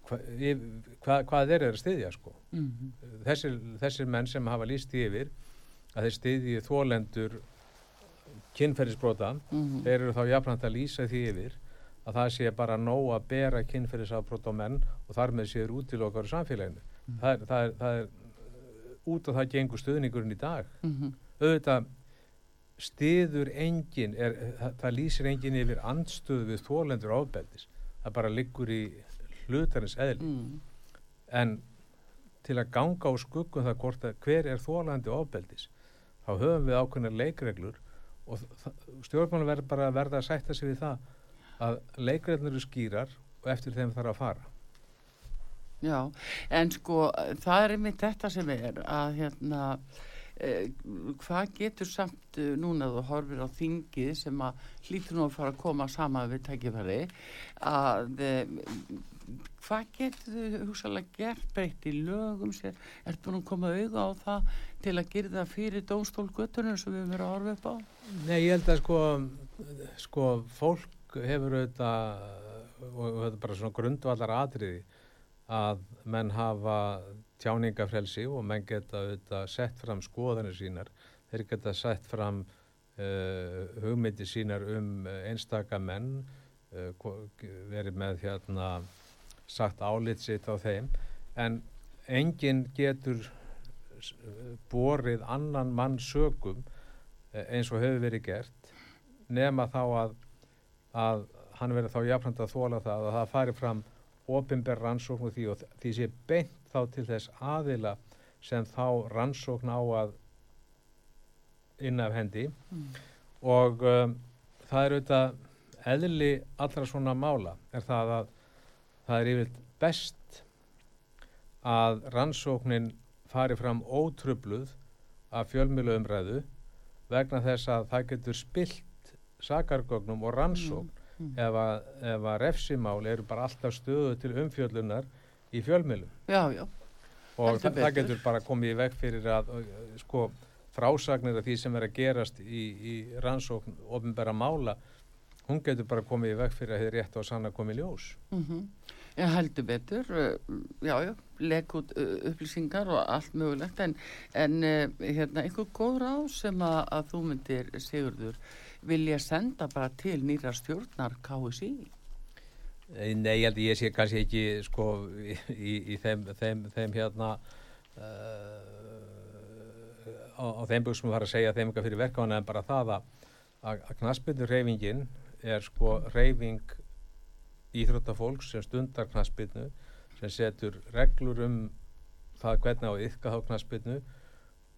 hva, yf, hva, hvað þeir eru að styðja sko. Mm -hmm. þessir, þessir menn sem hafa lýst yfir að þeir styðji þólendur kynferðisbrota, mm -hmm. þeir eru þá jafnvægt að lýsa því yfir að það sé bara nóg að bera kynferðisafbrót á menn og þar með séður útilokkar í samfélaginu. Mm. Það, er, það, er, það er út af það gengur stuðningurinn í dag. Mm -hmm. Auðvitað stiður engin, er, það, það lýsir engin yfir andstöðu við þólendur ábeldis. Það bara liggur í hlutarins eðli. Mm. En til að ganga á skuggum það hvort að hver er þólandi ábeldis, þá höfum við ákveðna leikreglur og stjórnmálum verður bara að verða að sætta sig við það að leikreðnir eru skýrar og eftir þeim þarf að fara. Já, en sko það er einmitt þetta sem er að hérna eh, hvað getur samt uh, núna þú horfir á þingið sem að hlýtur nú að fara að koma sama við tækifæri að eh, hvað getur þau hugsalega gert breytt í lögum sér? Er búin að koma auða á það til að gera það fyrir dómstólgötunum sem við verið að horfa upp á? Nei, ég held að sko sko fólk hefur auðvitað og þetta er bara svona grundvallar atriði að menn hafa tjáningafrelsi og menn geta auðvitað sett fram skoðanir sínar. Þeir geta sett fram uh, hugmyndi sínar um einstaka menn uh, verið með hérna sagt álit sitt á þeim. En enginn getur borið annan mann sögum eh, eins og hefur verið gert nema þá að, að hann verið þá jafnframt að þóla það að það fari fram ofinber rannsókn og því og því sé beint þá til þess aðila sem þá rannsókn á að innaf hendi mm. og um, það er auðvitað eðli allra svona mála er það að það er yfirlt best að rannsóknin fari fram ótrubluð af fjölmjölu umræðu vegna þess að það getur spilt sakargögnum og rannsókn mm, mm. ef að, ef að refsimál eru bara alltaf stöðu til umfjöllunar í fjölmjölum. Já, já. Og það, það getur bara komið í veg fyrir að sko frásagnir af því sem er að gerast í, í rannsókn ofinbæra mála hún getur bara komið í veg fyrir að þið rétt á sann að komið ljós. Mm -hmm. Ég heldur betur, já, já, legg út upplýsingar og allt mögulegt, en, en hérna, einhver góð ráð sem að, að þú myndir, Sigurður, vilja senda bara til nýra stjórnar KSI? Nei, ég held að ég sé kannski ekki, sko, í, í, í þeim, þeim, þeim hérna, uh, á, á þeim buksum að fara að segja þeim eitthvað fyrir verkefana, en bara það að, að, knaspindur reyfingin er, sko, reyfing íþróttafólks sem stundar knaspinu sem setur reglur um það hvernig á yfka þá knaspinu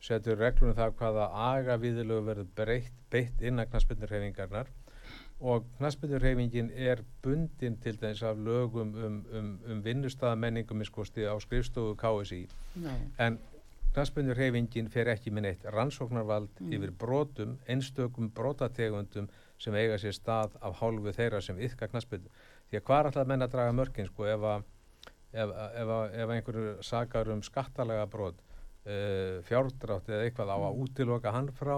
setur reglur um það hvaða agavíðilegu verður breytt, beitt innan knaspinurhefingarnar og knaspinurhefingin er bundin til þess af lögum um, um, um vinnustafamenningum á skrifstofu KSI Nei. en knaspinurhefingin fer ekki með neitt rannsóknarvald mm. yfir brotum, einstökum brotategundum sem eiga sér stað af hálfu þeirra sem yfka knaspinu því að hvað er alltaf að menna að draga mörgin sko ef ef, ef, ef einhverju sakar um skattalega brot uh, fjárdrátt eða eitthvað á að mm. útiloka hann frá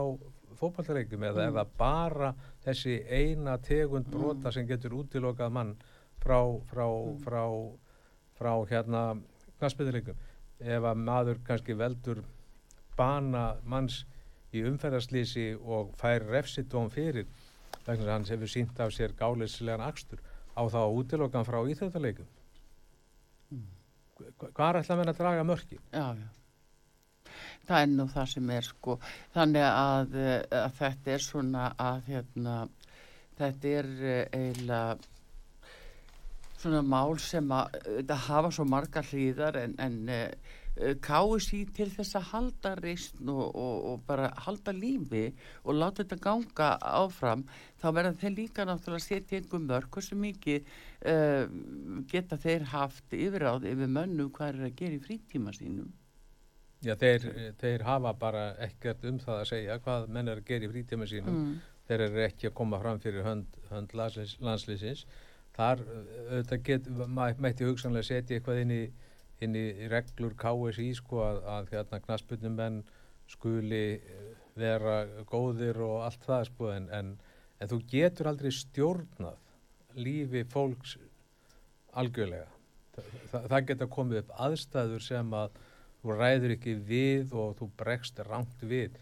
fókbaltareikum eða mm. eða bara þessi eina tegund mm. brota mm. sem getur útilokað mann frá frá, mm. frá, frá hérna knastbyttileikum ef að maður kannski veldur bana manns í umferðarslýsi og fær refsitóm fyrir vegna að hans hefur sínt af sér gáleislegan axtur á þá útilokan frá íþjóðarleikum mm. hvað er alltaf að draga mörki? Já, já það er nú það sem er sko. Þannig að, að þetta er svona að hérna, þetta er eiginlega svona mál sem að þetta hafa svo marga hlýðar en, en Eh, KSI til þess að halda reysn og, og, og bara halda lífi og láta þetta ganga áfram þá verða þeir líka náttúrulega setja einhver mörg hversu mikið uh, geta þeir haft yfiráð yfir mönnu hvað er að gera í frítíma sínum Já, þeir, þeir hafa bara ekkert um það að segja hvað menn er að gera í frítíma sínum mm. þeir eru ekki að koma fram fyrir hönd, hönd landslýsins þar auðvitað get, mætti hugsanlega setja eitthvað inn í inn í reglur KSI sko að, að hérna knaspunum menn skuli eh, vera góðir og allt það sko en, en, en þú getur aldrei stjórnað lífi fólks algjörlega. Þa, það, það geta komið upp aðstæður sem að þú ræður ekki við og þú bregst rangt við.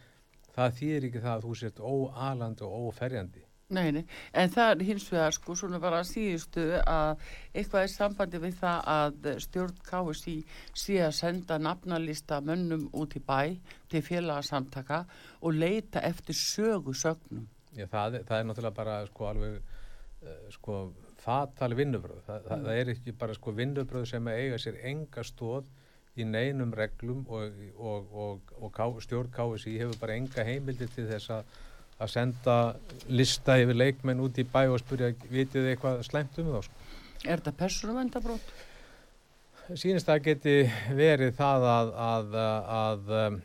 Það þýðir ekki það að þú sért óalandi og óferjandi. Nei, nei, en það er hins vegar sko svona bara síðustu að eitthvað er sambandi við það að stjórn KSI sé að senda nafnalista mönnum út í bæ til félagsamtaka og leita eftir sögu sögnum. Já, það, það er náttúrulega bara sko alveg uh, sko fatali vinnubröð. Það, mm. það, er ekki bara sko vinnubröð sem eiga sér enga stóð í neinum reglum og, og, og, og stjórn KSI hefur bara enga heimildi til þess að að senda lista yfir leikmenn út í bæ og spyrja vitið þið eitthvað slæmt um þá sko. Er þetta persónuvendabrót? Sýnist það geti verið það að að, að, að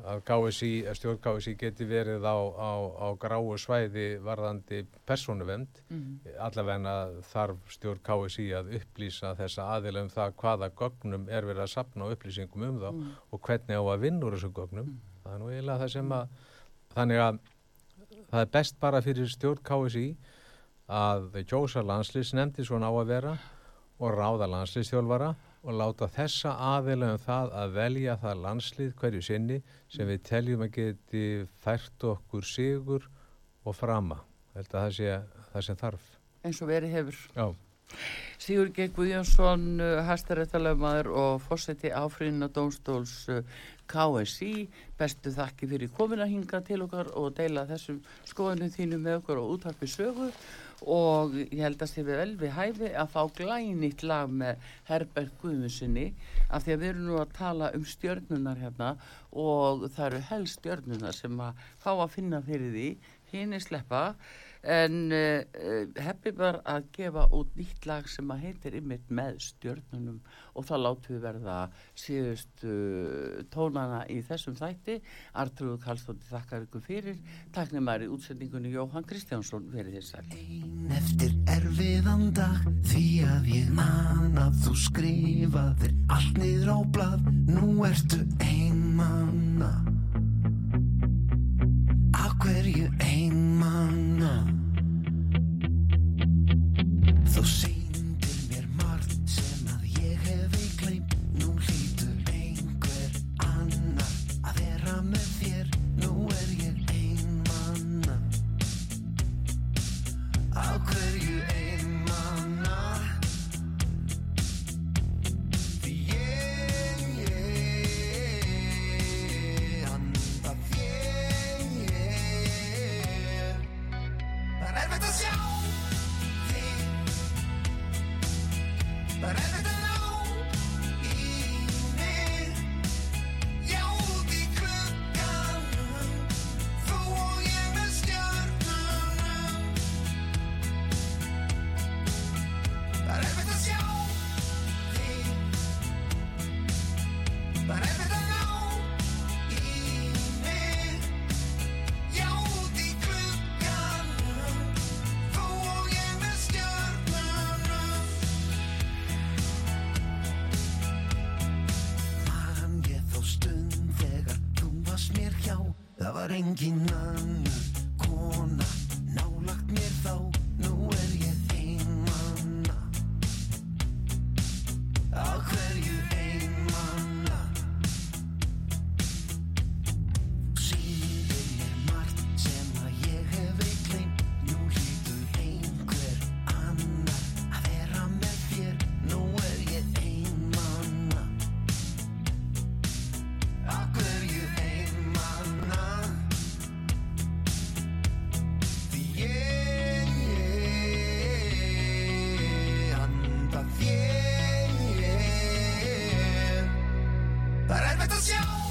KSI, stjórn KSI geti verið á, á, á gráu svæði varðandi persónuvend mm allavegna þarf stjórn KSI að upplýsa þessa aðila um það hvaða gögnum er verið að sapna upplýsingum um þá mm. og hvernig á að vinna úr þessu gögnum. Mm. Það er nú eiginlega það sem að þannig að það er best bara fyrir stjórn KSI að kjósa landslýsnefndi svona á að vera og ráða landslýstjólfara og láta þessa aðeila um það að velja það landslýð hverju sinni sem við teljum að geti fært okkur sigur og frama. Það sé það sem þarf. Eins og verið hefur. Já. Sigur G. Guðjónsson, hæstaréttalöfmaður og fósetti áfrýna Dómstóls KSI. Bestu þakki fyrir komin að hinga til okkar og deila þessum skoðunum þínu með okkur og útvarpi sögu og ég held að sé við vel við hæfi að fá glænit lag með Herbert Guðmundsson af því að við erum nú að tala um stjörnunar hérna og það eru helst stjörnunar sem að fá að finna fyrir því. Hinn er sleppa en uh, hefði bara að gefa út nýtt lag sem að heitir ymmit með stjörnunum. Og þá látu við verða síðust uh, tónana í þessum þætti. Artrúð Kallstótti þakkar ykkur fyrir. Taknum maður í útsendingunni Jóhann Kristjánsson verið þér sæl. Einn eftir erfiðan dag því að ég man að þú skrifaðir allt niður á blad nú ertu einmanna Af Það er erfitt